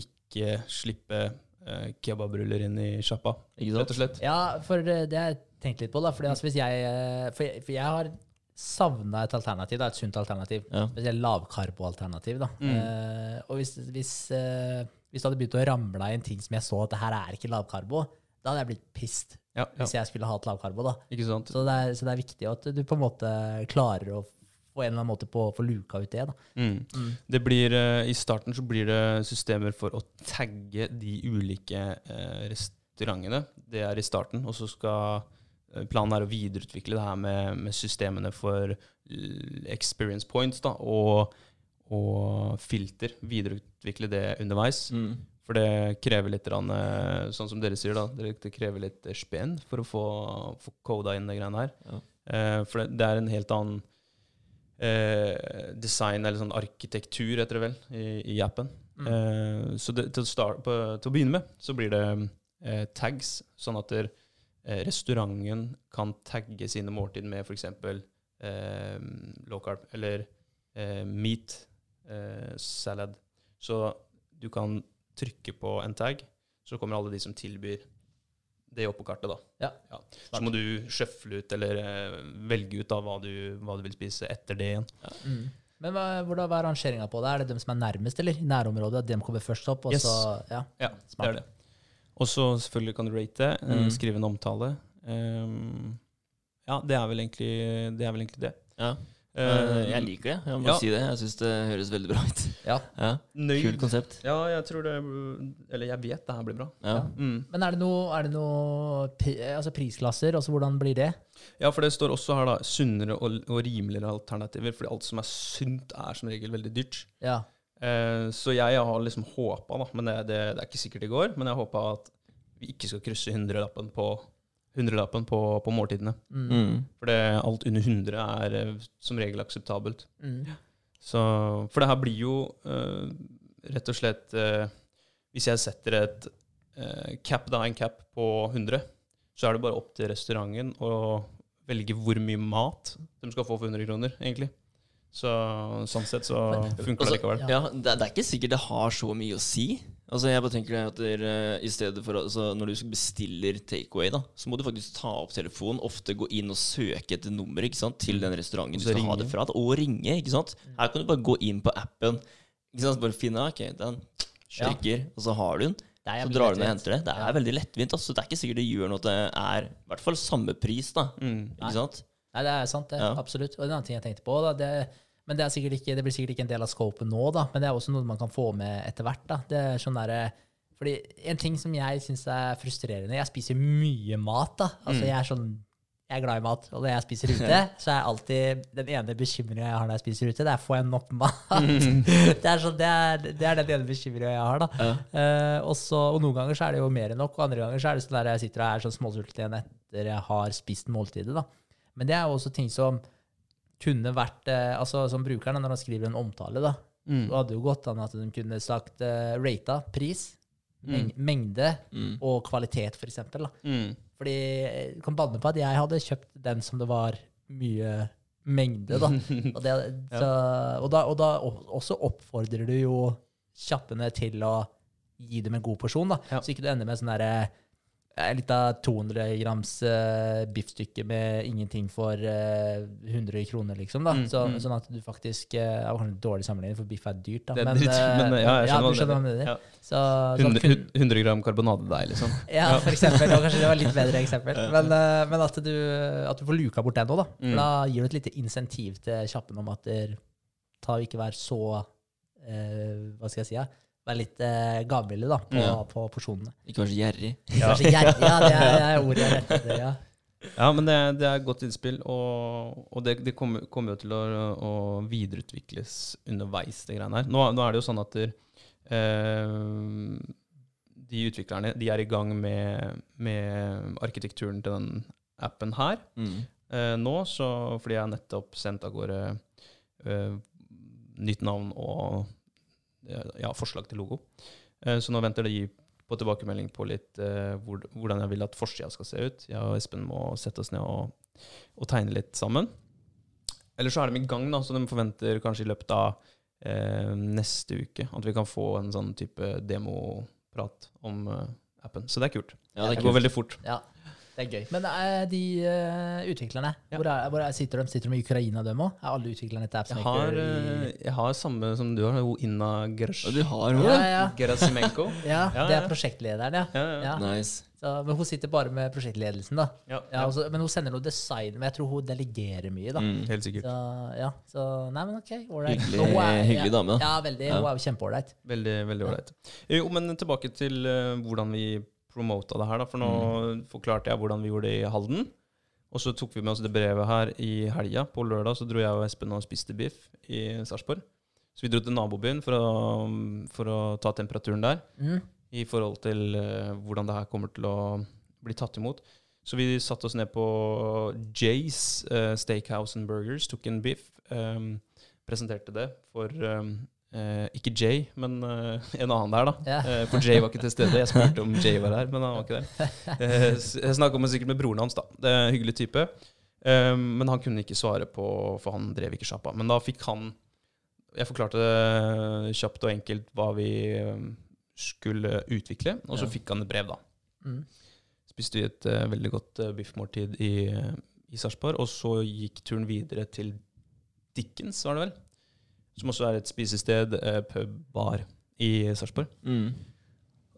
ikke slippe kebabruller inn i sjappa, rett og slett. Ja, for det det har jeg tenkt litt på. da, fordi altså, hvis jeg, eh, for jeg, for jeg har savna et alternativ, da, et sunt alternativ. Ja. Spesielt lavkarbo-alternativ. Mm. Uh, og hvis, hvis, uh, hvis det hadde begynt å ramle inn ting som jeg så at det her er ikke lavkarbo, da hadde jeg blitt pissed Ja, ja. hvis jeg skulle ha et lavkarbo. da. Ikke sant? Så det, er, så det er viktig at du på en måte klarer å på en eller annen måte på, få luka ut det. da. Mm. Mm. Det blir, eh, I starten så blir det systemer for å tagge de ulike eh, restaurantene. Det er i starten. Og så skal eh, planen er å videreutvikle det her med, med systemene for experience points da, og, og filter. Videreutvikle det underveis. Mm. For det krever litt, grann, sånn som dere sier, da, det det krever litt spenn for å få, få koda inn de greiene her. Ja. Eh, for det, det er en helt annen eh, design, eller sånn arkitektur, heter det vel, i, i appen. Mm. Eh, så det, til, å start, på, til å begynne med, så blir det eh, tags, sånn at der, eh, restauranten kan tagge sine måltid med f.eks. Eh, low carb, eller eh, meat eh, salad. Så du kan trykke på en tag, så kommer alle de som tilbyr det oppå på kartet. da. Ja. Så må du sjøfle ut, eller eh, velge ut da hva du, hva du vil spise etter det igjen. Mm. Men hva, hvordan, hva er rangeringa på det? Er det dem som er nærmest, eller? I nærområdet? At dem kommer først opp? Yes. så, ja. Ja, det er det. Og så selvfølgelig kan du rate det, eh, Mm. skrive en omtale. Um, ja, det er vel egentlig det. Er vel egentlig det. Ja. Eh, Eh, jeg liker det. Jeg må ja. si det. Jeg syns det høres veldig bra ut. ja. Ja. Kult konsept. Ja, jeg tror det Eller jeg vet det her blir bra. Ja. Ja. Mm. Men er det noe, er det noe altså prisklasser? Altså hvordan blir det? Ja, for det står også her da sunnere og, og rimeligere alternativer, fordi alt som er sunt, er som regel veldig dyrt. Ja. Uh, så jeg har liksom håpa, da, men det, det, det er ikke sikkert det går, men jeg håpa at vi ikke skal krysse hundrelappen på, hundrelappen på, på måltidene. Mm. Mm. For det, alt under 100 er eh, som regel akseptabelt. Mm. Så, for det her blir jo uh, rett og slett uh, Hvis jeg setter et uh, cap, da, en cap på 100, så er det bare opp til restauranten å velge hvor mye mat de skal få for 100 kroner, egentlig. Så sånn sett så funker Altså, det likevel. Ja, det, det er ikke sikkert det har så mye å si. Altså jeg bare tenker at dere, i stedet for altså Når du bestiller takeaway, da, så må du faktisk ta opp telefonen, ofte gå inn og søke etter nummer ikke sant, til den restauranten du skal skal ha det fra. Da, og ringe. ikke sant? Her kan du bare gå inn på appen, ikke sant? bare finne ok, den trykker, og så har du den. Er Så drar du ned og henter det. Det er Ja. veldig lettvint. Altså. Det er ikke sikkert det gjør noe at det er i hvert fall samme pris. da, Mm. ikke sant? Nei, det er sant, det. Ja. Absolutt. Og en annen ting jeg tenkte på, da, det, men det, er sikkert ikke, det blir sikkert ikke en del av scopet nå, da, men det er også noe man kan få med etter hvert. da. Det er sånn der, fordi En ting som jeg syns er frustrerende Jeg spiser mye mat. da. Altså, Jeg er sånn jeg er glad i mat, og når jeg spiser ute, så er alltid den ene bekymringa jeg har når jeg spiser ute, det er får jeg nok mat. det, er sånn, det, er, det er den ene bekymringa jeg har. da. Ja. Uh, også, og noen ganger så er det jo mer enn nok, og andre ganger så er det sånn der jeg sitter og er sånn småsulten igjen etter jeg har spist måltidet. da. Men det er jo også ting som kunne vært eh, altså Som brukerne, når han skriver en omtale, da, Mm. så hadde jo gått an at de kunne sagt uh, rata pris, Mm. mengde Mm. og kvalitet, for eksempel. Da. Mm. Fordi jeg kan banne på at jeg hadde kjøpt den som det var mye mengde, da. Og, det, så, og, da, og da også oppfordrer du jo kjappene til å gi dem en god porsjon, da. Ja. Så ikke du ender med sånn derre eh, litt av 200 grams uh, biffstykke med ingenting for uh, 100 kroner, liksom. da. Mm, så, mm. Sånn at du faktisk eh, Det var kanskje en dårlig sammenligning, for biff er dyrt, da. Det er men, eh, men, ja, jeg skjønner du skjønner hva du mener. Ja. Så, så 100, kun, 100 gram karbonadedeig, liksom. ja, for eksempel. Og kanskje det var litt bedre eksempel. Men, uh, men at, du, at du får luka bort den òg, da. Mm. da gir du et lite insentiv til kjappen om at ta ikke vær så eh, Hva skal jeg si? Ja? Vær litt eh, gavmilde da, på, Ja. på porsjonene. Ikke vær så gjerrig. Ikke vær så gjerrig. Ja, det er, det er ordet jeg lette etter. Ja. Ja, men det, det er et godt innspill, og, og det, det kommer, kommer jo til å, å videreutvikles underveis, det greiene her. Nå, nå er det jo sånn at der, eh, de utviklerne de er i gang med, med arkitekturen til den appen her Mm. eh, nå, så, fordi jeg har nettopp sendt av gårde eh, nytt navn og ja, forslag til logo. Eh, så nå venter de på tilbakemelding på litt eh, hvordan jeg vil at forsida skal se ut. Jeg og Espen må sette oss ned og, og tegne litt sammen. Eller så er de i gang, da, så de forventer kanskje i løpet av eh, neste uke at vi kan få en sånn type demoprat om eh, appen. Så det er kult. Ja, det Det er går kult. veldig fort. ja, det er gøy. Men uh, de uh, utviklerne, Ja. hvor, er, hvor er, sitter de? Sitter de i Ukraina, dem òg? Er alle utviklerne til Jeg har, uh, jeg har samme som du har, Inna Gerash. Du har ja, ja, Gerasimenko. ja, det er prosjektlederen, ja. Ja, ja. ja. Nice. Så, men hun sitter bare med prosjektledelsen, da. Ja, Ja, og så- men hun sender noe design, men jeg tror hun delegerer mye, da. Mm. Helt sikkert. Så, ja, så Nei, men OK. Ålreit. Hyggelig, er- hyggelig dame, da. Ja, veldig. Ja. Hun er jo kjempeålreit. Veldig veldig ålreit. Jo, men tilbake til hvordan vi promota det her. da, For nå forklarte jeg hvordan vi gjorde det i Halden. Og så tok vi med oss det brevet her i helga. På lørdag så dro jeg og Espen og spiste biff i Sarpsborg. Så vi dro til nabobyen for å, for å ta temperaturen der. Mm. i forhold til uh, hvordan det her kommer til å bli tatt imot. Så vi satte oss ned på Jays uh, Steakhouse and Burgers, tok en biff, um, presenterte det for um, eh, ikke Jay, men eh, en annen der, da. Ja. Eh, for Jay var ikke til stede. Jeg spurte om Jay var her, men han var ikke der. Eh, jeg snakka sikkert med broren hans, da. Det er en hyggelig type. Um, men han kunne ikke svare på, for han drev ikke sjappa. Men da fikk han Jeg forklarte det kjapt og enkelt hva vi skulle utvikle, og så Ja. fikk han et brev, da. Mm. Spiste vi et eh, veldig godt biffmåltid i, i Sarpsborg, og så gikk turen videre til Dickens, var det vel? Som også er et spisested, uh, pub, bar i Sarpsborg. Mm.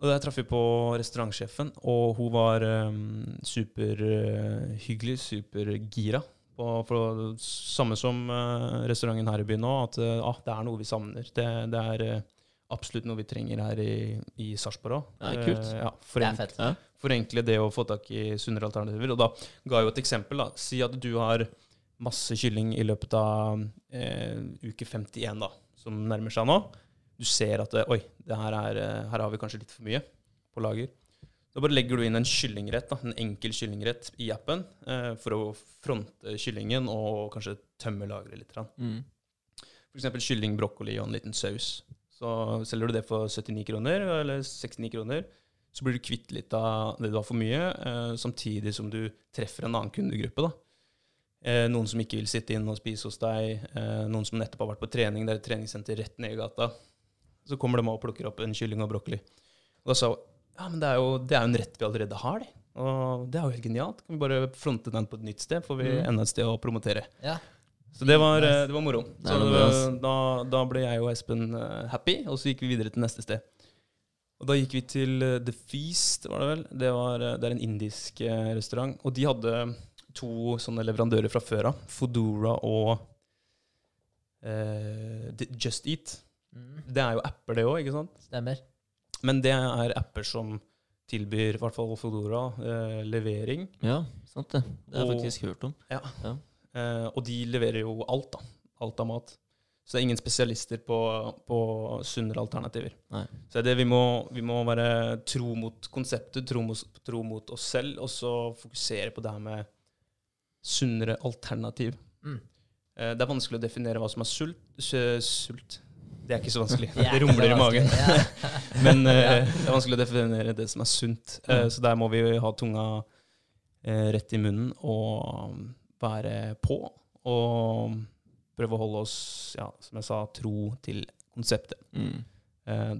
Og der traff vi på restaurantsjefen, og hun var um, superhyggelig, supergira. På, på samme som uh, restauranten her i byen nå, at uh, ah, det er noe vi savner. Det, det er uh, absolutt noe vi trenger her i, i Sarpsborg òg. Ja, ja, Det forenk, fett. Ja. forenkle det å få tak i sunnere alternativer. Og da ga jeg jo et eksempel. da. Si at du har masse kylling i løpet av eh, uke 51, da, som nærmer seg nå. Du ser at eh, oi, det her, er, eh, her har vi kanskje litt for mye på lager. Da bare legger du inn en kyllingrett, da, en enkel kyllingrett i appen eh, for å fronte kyllingen og kanskje tømme lageret litt. Mm. F.eks. kylling, brokkoli og en liten saus. Så selger du det for 79 kroner, eller 69 kroner, så blir du kvitt litt av det du har for mye, eh, samtidig som du treffer en annen kundegruppe. da. Eh, noen som ikke vil sitte inn og spise hos deg, eh, noen som nettopp har vært på trening, det er et treningssenter rett ned i gata. Så kommer de og plukker opp en kylling og brokkoli. Og da sa hun ja, men det er, jo, det er jo en rett vi allerede har, det. Og det er jo helt genialt. Kan vi bare fronte den på et nytt sted, får vi Mm. enda et sted å promotere. Ja. Så det var, nice. det var moro. Så det, da, da ble jeg og Espen eh, happy, og så gikk vi videre til neste sted. Og da gikk vi til eh, The Feast, var det vel. Det, var, eh, det er en indisk restaurant. Og de hadde to sånne leverandører fra før av. Foodora og eh, Just Eat. Mm. Det er jo apper, det òg, ikke sant? Stemmer. Men det er apper som tilbyr, i hvert fall Foodora, eh, levering. Ja, sant det. Det har jeg Og- faktisk hørt om. Eh, og de leverer jo alt, da. Alt av mat. Så det er ingen spesialister på, på sunnere alternativer. Nei. Så det vi må, vi må være tro mot konseptet, tro mot, tro mot oss selv, og så fokusere på det her med sunnere alternativ. Mm. Eh, det er vanskelig å definere hva som er sult. sult. Det er ikke så vanskelig. Det er rumler i magen. Men uh, det er vanskelig å definere det som er sunt. Uh, så der må vi ha tunga rett i munnen og være på og prøve å holde oss, ja, som jeg sa, tro til konseptet. Mm.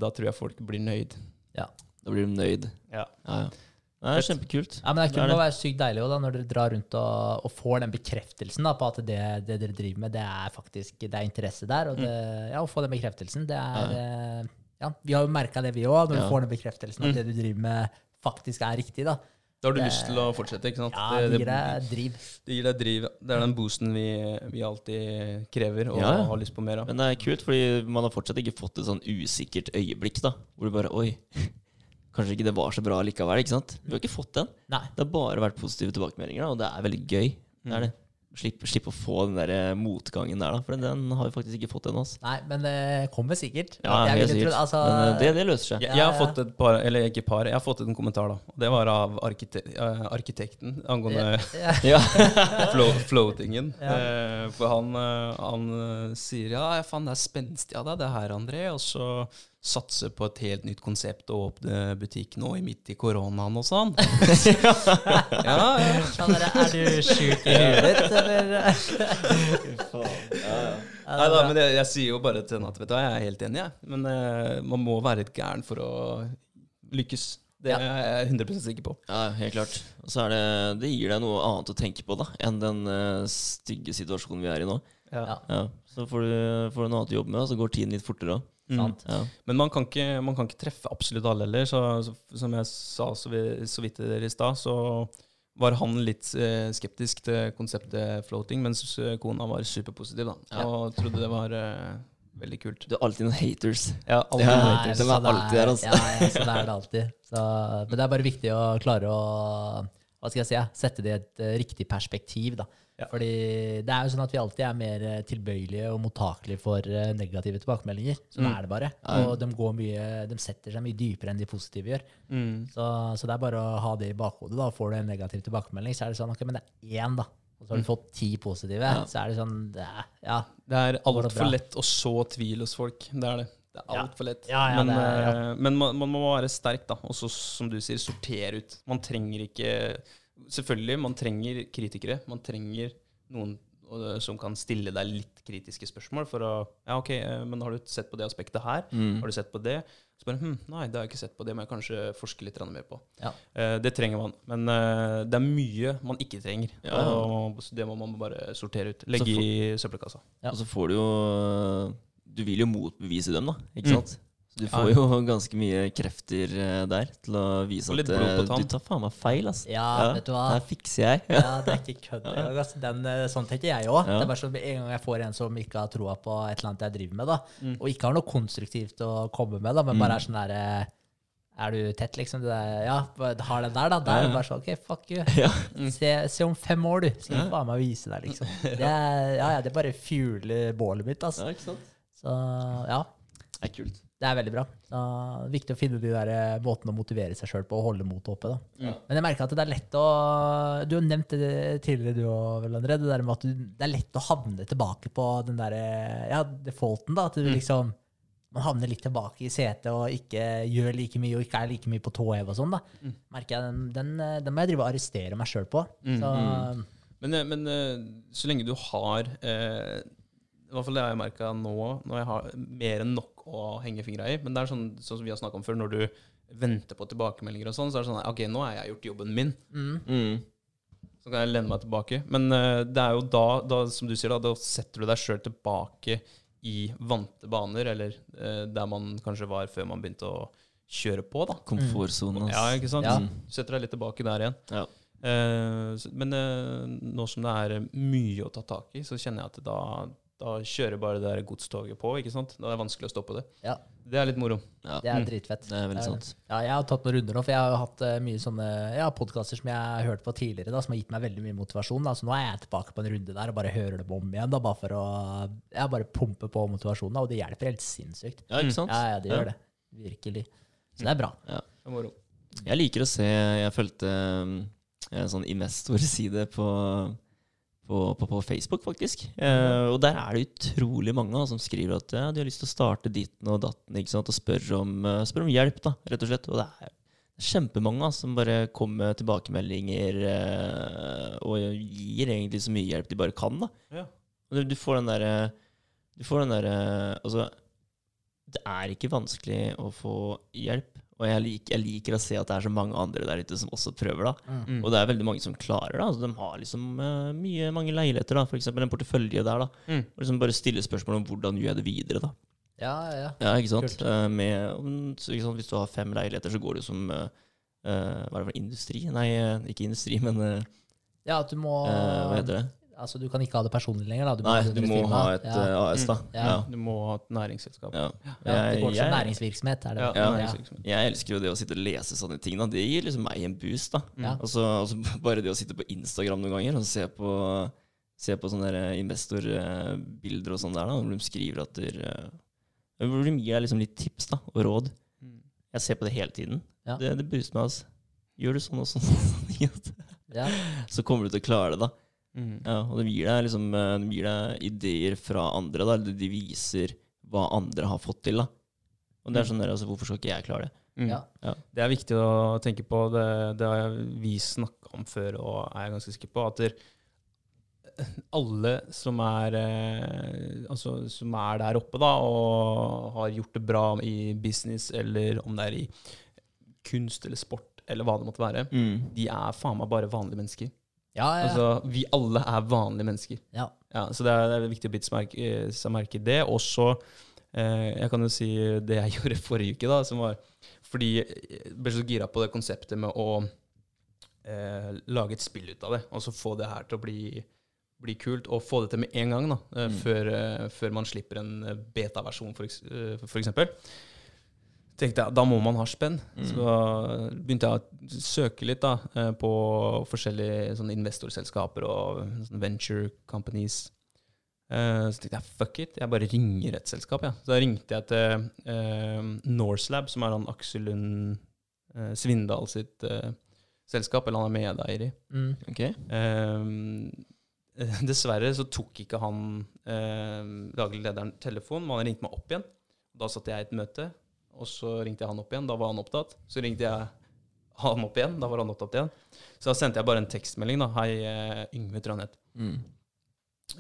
Da tror jeg folk blir nøyd. Ja, Da blir de nøyd. Ja. Ja, ja. Det er kjempekult. Ja, men det, kunne Det være sykt deilig også, da, når dere drar rundt og, og får den bekreftelsen da, på at det, det dere driver med, det er faktisk det er interesse der. Og det, ja, å få den bekreftelsen, det er ja. Ja, vi har jo merka det, vi òg, når Ja. du får den bekreftelsen at det du driver med, faktisk er riktig. da. Da har du Det- lyst til å fortsette, ikke sant? Ja, det gir deg driv. det gir deg driv. Det er den boosten vi, vi alltid krever og ja. har lyst på mer av. Men det er kult, fordi man har fortsatt ikke fått et sånn usikkert øyeblikk, da. Hvor du bare Oi, kanskje ikke det var så bra likevel, ikke sant? Vi har ikke fått den. Nei. Det har bare vært positive tilbakemeldinger, og det er veldig gøy. Det er det. Slipp, slipp å få den der eh, motgangen der, da. For den har vi faktisk ikke fått ennå. altså. Nei, men det kommer sikkert. Ja, Jeg sikkert. Tro, altså, Men eh, det, det løser seg. Jeg, jeg har fått et par, eller ikke par, jeg har fått en kommentar, da. Og det var av arkite eh, arkitekten angående ja, Ja. floatingen. Ja. Eh, for han, han sier ja, ja, faen, det er spenstig av deg, det her, André. Og så satse på et helt nytt konsept og åpne butikk nå i midt i koronaen og sånn. ja, ja. er du sjuk i huet ditt, eller? Nei da, men jeg, jeg sier jo bare til henne at vet du hva, jeg er helt enig, jeg. Men uh, man må være litt gæren for å lykkes. Det er jeg 100 sikker på. Ja, helt klart. Og så er det, det gir deg noe annet å tenke på da, enn den uh, stygge situasjonen vi er i nå. Ja. Ja. Så får du, får du noe annet å jobbe med, og så går tiden litt fortere òg. Sant. Ja. Men man kan ikke, man kan ikke treffe absolutt alle heller. Så, så, som jeg sa så, vi, så vidt til dere i stad, så var han litt eh, skeptisk til konseptet floating, mens eh, kona var superpositiv da, Ja. og trodde det var eh, veldig kult. Du har alltid noen haters. Ja, alle Ja, noen haters. det. de er alltid der, altså. Ja, ja, sånn er det alltid. Så, men det er bare viktig å klare å hva skal jeg si, sette det i et eh, riktig perspektiv. da. Ja. Fordi det er jo sånn at vi alltid er mer eh, tilbøyelige og mottakelige for eh, negative tilbakemeldinger. Sånn Mm. er det bare. Og de, går mye, de setter seg mye dypere enn de positive gjør. Mm. Så, så det er bare å ha det i bakhodet. da. Får du en negativ tilbakemelding, så er det sånn ok, men det er én, da. Og så har du fått ti positive. Ja. Så er det sånn det er, Ja. Det er altfor lett å så tvil hos folk. Det er det. Det er altfor lett. Ja, ja, men er- ja. eh, men man, man må være sterk, da. Og så, som du sier, sortere ut. Man trenger ikke Selvfølgelig, man trenger kritikere. Man trenger noen som kan stille deg litt kritiske spørsmål for å Ja, OK, eh, men har du sett på det aspektet her? Mm. Har du sett på det? Så bare, hm, nei, det har jeg ikke sett på. Det må jeg kanskje forske litt mer på. Ja. Eh, det trenger man. Men eh, det er mye man ikke trenger. Ja. Og det må man bare sortere ut. Legge for- i søppelkassa. Ja. Og så får du jo Du vil jo motbevise dem, da. Ikke Mm. sant? Så du får ja. jo ganske mye krefter eh, der til å vise at eh, du tar faen meg feil, altså. Ja, vet du hva? Det fikser jeg. Ja, det er ikke kødd. Altså. Den, eh, sånn tenker jeg òg. Ja. Det er bare sånn en gang jeg får en som ikke har troa på et eller annet jeg driver med, da, Mm. og ikke har noe konstruktivt å komme med, da, men bare er sånn derre Er du tett, liksom? Du er, ja, har den der, da. Da er det bare sånn OK, fuck you. Ja. Se, se om fem år, du. Skal jeg faen meg vise deg, liksom. Det er, ja, ja, det bare fueler bålet mitt, altså. Ja, ikke sant? Så ja. Det er kult. Det er veldig bra. Så, det er viktig å finne de der eh, måtene å motivere seg sjøl på, og holde motet oppe. da. Ja. Men jeg merker at det er lett å Du har nevnt det tidligere, du òg, vel, André. Det der med at du, det er lett å havne tilbake på den derre Ja, defaulten, da. At du liksom Man havner litt tilbake i setet og ikke gjør like mye og ikke er like mye på tå hev og sånn. da. Merker jeg, den, den, eh, den må jeg drive og arrestere meg sjøl på. Så Men, eh, men eh, så lenge du har eh, I hvert fall det har jeg merka nå, når jeg har mer enn nok å henge fingra i. Men det er sånn, sånn som vi har snakka om før, når du venter på tilbakemeldinger og sånn, så er det sånn OK, nå har jeg gjort jobben min. mm, Mm. Så kan jeg lene meg tilbake. Men uh, det er jo da, da, som du sier, da, da setter du deg sjøl tilbake i vante baner, eller uh, der man kanskje var før man begynte å kjøre på, da. Komfortsonen. Ja, ikke sant? Ja. Du setter deg litt tilbake der igjen. Ja. Uh, men nå som det er mye å ta tak i, så kjenner jeg at da, da kjører bare det der godstoget på. ikke sant? Da er det vanskelig å stoppe det. ja, Det er litt moro. Ja. det er dritfett. Det er veldig sant. Ja, jeg har tatt noen runder nå, for jeg har hatt eh, mye sånne ja, podkaster som jeg har hørt på tidligere, da, som har gitt meg veldig mye motivasjon. Da. Så nå er jeg tilbake på en runde der og bare hører dem om igjen, da, bare for å jeg bare pumpe på motivasjonen. Da, og det hjelper helt sinnssykt. Ja, ikke sant? Ja, ja, det gjør det. Virkelig. Så det er bra. Det er moro. Jeg liker å se Jeg fulgte um, en sånn investorside på, på, på, på Facebook, faktisk. Eh, og der er det utrolig mange da, som skriver at ja, de har lyst til å starte ditten og datten ikke sant? og spør om, eh, spør om hjelp, da, rett og slett. Og det er, kjempemange da, som bare kommer med tilbakemeldinger eh, og gir egentlig så mye hjelp de bare kan. da. Ja. Du, du får den derre Du får den derre Altså, det er ikke vanskelig å få hjelp. Og jeg, lik, jeg liker å se at det er så mange andre der ute som også prøver. da. Mm. Og det er veldig mange som klarer det. Altså, de har liksom uh, mye, mange leiligheter, da. f.eks. en portefølje der. da. Mm. Og liksom bare stille spørsmål om hvordan gjør jeg det videre. da. Ja, ja. Ja, ikke sant? Eh, med, ikke sant? Hvis du har fem leiligheter, så går det jo som uh, eh, Hva er det for industri? Nei, ikke industri, men ja, at du må Hva heter det? Altså, du kan ikke ha det personlig lenger, da. Du Nei, ha du må ha et ja. eh, AS, da. Ja. Ja. Du må ha et næringsselskap. Ja. ja, Det går som næringsvirksomhet, er det Ja, vel? Ja. næringsvirksomhet. Jeg elsker jo det å sitte og lese sånne ting. da. Det gir liksom meg en boost. da. Ja. Altså, altså Bare det å sitte på Instagram noen ganger og se på, se på sånne investorbilder og sånn der, da, hvor de skriver at der, eh, Hvor de gir deg liksom litt tips da, og råd. Mm. Jeg ser på det hele tiden. Ja. Det, det booster meg. altså. Gjør du sånn og sånn, Ja. så kommer du til å klare det. da. Mm. Ja, og det gir deg, liksom, eh, de gir deg ideer fra andre. da. De viser hva andre har fått til. da. Og det er sånn der, altså, Hvorfor skal ikke jeg klare det? Mm. Ja. Det er viktig å tenke på. Det, det har vi snakka om før, og er jeg ganske sikker på. At der, alle som er, eh, altså, som er der oppe da, og har gjort det bra i business, eller om det er i kunst eller sport, eller hva det måtte være, de er faen meg bare vanlige mennesker. Ja, ja, ja. Altså, vi alle er vanlige mennesker. ja. Ja, så det er, det er viktig å bite seg merke, det. Og så eh, Jeg kan jo si det jeg gjorde forrige uke, da, som var Fordi jeg ble så gira på det konseptet med å eh, lage et spill ut av det. og så få det her til å bli, bli kult, og få det til med en gang, da. eh, Mm. før, eh, før man slipper en eh, beta-versjon, for, eh, for eksempel. Tenkte jeg, Da må man ha spenn. Mm. Så begynte jeg å søke litt da, eh, på forskjellige sånne investorselskaper og sånne venture companies. Eh, Så tenkte jeg fuck it, jeg bare ringer et selskap. Ja. Så da ringte jeg til eh, Norselab, som er han Aksel Lund eh, Svindal sitt eh, selskap, eller han er medeier i. Mm. Okay. Eh, dessverre så tok ikke han eh, daglig lederen telefonen, men han ringte meg opp igjen. Da satt jeg i et møte, og så ringte jeg han opp igjen. Da var han opptatt. Så ringte jeg han opp igjen, da var han opptatt igjen. Så da sendte jeg bare en tekstmelding. da, Hei, eh, Yngve het. Mm.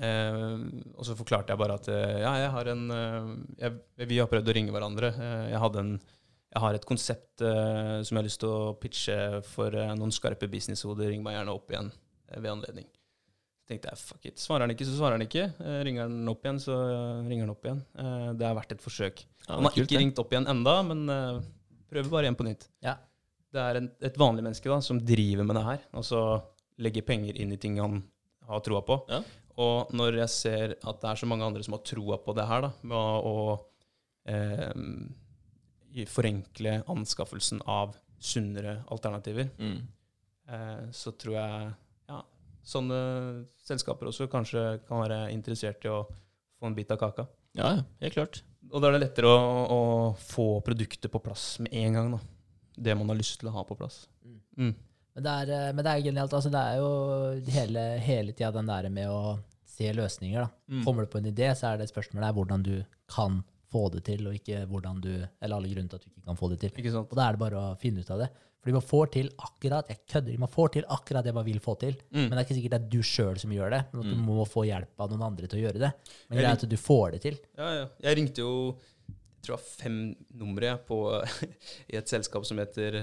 Eh, og så forklarte jeg bare at eh, ja, jeg har en eh, jeg, Vi har prøvd å ringe hverandre. Jeg, en, jeg har et konsept eh, som jeg har lyst til å pitche for eh, noen skarpe businesshoder. Ring meg gjerne opp igjen ved anledning. Så tenkte jeg fuck it. Svarer han ikke, så svarer han ikke. Ringer han opp igjen, så ringer han opp igjen. Eh, det er verdt et forsøk. Ja, han har kult, ikke det. ringt opp igjen enda, men uh, prøver bare igjen på nytt. Ja. Det er en, et vanlig menneske da, som driver med det her, og så legger penger inn i ting han har troa på. Ja. Og når jeg ser at det er så mange andre som har troa på det her, da, med å, å eh, forenkle anskaffelsen av sunnere alternativer, Mm. eh, så tror jeg ja, sånne selskaper også kanskje kan være interessert i å få en bit av kaka. Ja, ja, helt klart. Og da er det lettere å, å få produktet på plass med en gang. da. Det man har lyst til å ha på plass. Mm. Mm. Men det, er, eh, men det er genialt. Altså, det er jo hele, hele tida den der med å se løsninger. Da. Mm. Kommer du på en idé, så er det spørsmålet er hvordan du kan få det til, og ikke hvordan du Eller alle grunner til at du ikke kan få det til. Ikke sant? Og da er det bare å finne ut av det. Fordi man får til akkurat jeg kødder, man får til akkurat det man vil få til. Mm. Men det er ikke sikkert det er du sjøl som gjør det, men at du Mm. må få hjelp av noen andre til å gjøre det. Men det er at du får det til. Ja, ja. Jeg ringte jo jeg tror jeg fem numre på, i et selskap som heter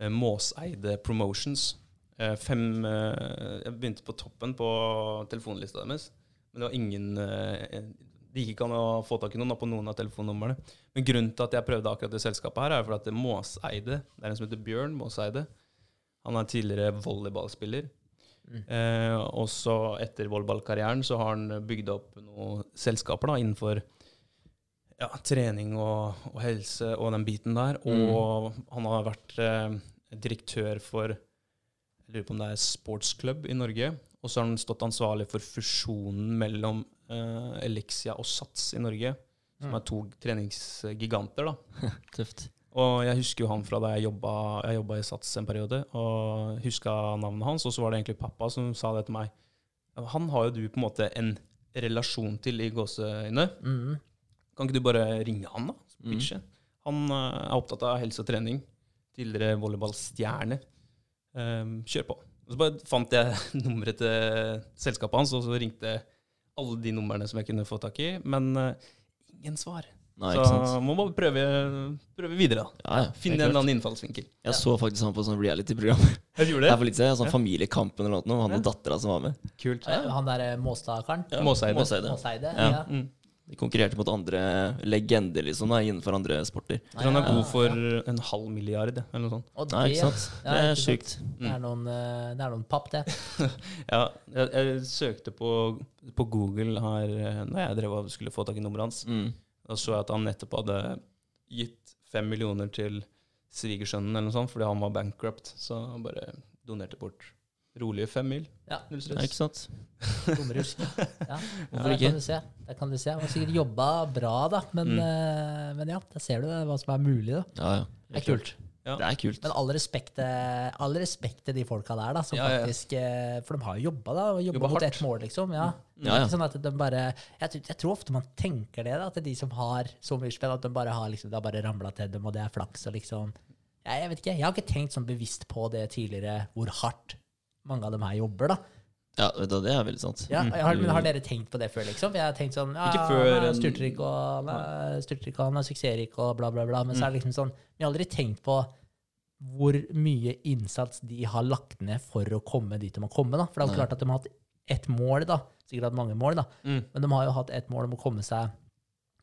eh, Måseide Promotions. Eh, fem, eh, jeg begynte på toppen på telefonlista deres, men det var ingen Det gikk ikke an å få tak i noen på noen av telefonnumrene. Men grunnen til at jeg prøvde akkurat det selskapet her, er for at det Måseide Det er en som heter Bjørn Måseide. Han er tidligere volleyballspiller. Mm. Eh, og så etter volleyballkarrieren så har han bygd opp noen selskaper da, innenfor ja, trening og, og helse og den biten der. Og han har vært eh, direktør for Jeg lurer på om det er sportsklubb i Norge. Og så har han stått ansvarlig for fusjonen mellom eh, Elixia og Sats i Norge. Som er to treningsgiganter, da. Tøft. Og jeg husker jo han fra da jeg jobba, jeg jobba i Sats en periode, og huska navnet hans. Og så var det egentlig pappa som sa det til meg. Han har jo du på en måte en relasjon til i gåseøyne. Mm. Kan ikke du bare ringe han, da? Mm. Han eh, er opptatt av helse og trening tidligere volleyballstjerne. Um, kjør på. Og så bare fant jeg nummeret til selskapet hans, og så ringte alle de numrene som jeg kunne få tak i, men uh, ingen svar. Nei, så må man prøve, prøve videre, da. Ja, ja, Finne en annen innfallsvinkel. Jeg så faktisk han på sånn reality-program. Jeg gjorde Det er for litt siden, sånn Familiekampen eller noe, han og Ja. dattera som var med. Kult. ja. Han der Måstad-karen. Ja, Måseide. Måseide. Måseide. Ja. Ja. Mm. De konkurrerte mot andre legender liksom da, innenfor andre sporter. Nei, han er god for ja. en halv milliard, eller noe sånt. Og Nei, ikke sant? ja, Det er sjukt. Det er noen, eh, det er noen papp, det. Ja, jeg, jeg søkte på, på Google her eh, når jeg drev og skulle få tak i nummeret hans. Mm. Da så jeg at han nettopp hadde gitt fem millioner til svigersønnen eller noe sånt, fordi han var bankrupt. Så han bare donerte bort rolige fem mil. Ja. Null Ja, stress. ikke sant? Dummerusk. Ja. Hvorfor der ikke? Kan du se. Der kan du se. Han har sikkert jobba bra, da. Men, Mm. eh, men ja, der ser du hva som er mulig. da. Ja, ja. Det er kult. Ja. Det er kult. Men all respekt, all respekt til de folka der, da, som Ja, ja. faktisk eh, For de har jo jobba, da. Og jobba mot ett mål, liksom. Ja. Det er Ja, ja. Ikke sånn at de bare jeg, tror- jeg tror ofte man tenker det, da, at de som har så mye spenn, at de bare har liksom, det har bare ramla til dem, og det er flaks og liksom jeg, jeg vet ikke, jeg har ikke tenkt sånn bevisst på det tidligere, hvor hardt mange av dem her jobber, da. Ja, det er veldig sant. Ja, har, men har dere tenkt på det før, liksom? Jeg har tenkt sånn ja, Ikke før Han er styrtrik, og han er, styrtrik, og han er suksessrik, og bla, bla, bla. Men så er det liksom sånn Vi har aldri tenkt på hvor mye innsats de har lagt ned for å komme dit de må komme. da. For det er jo klart at de har hatt ett mål, da. Sikkert hatt mange mål, da. Mm. Men de har jo hatt ett mål om å komme seg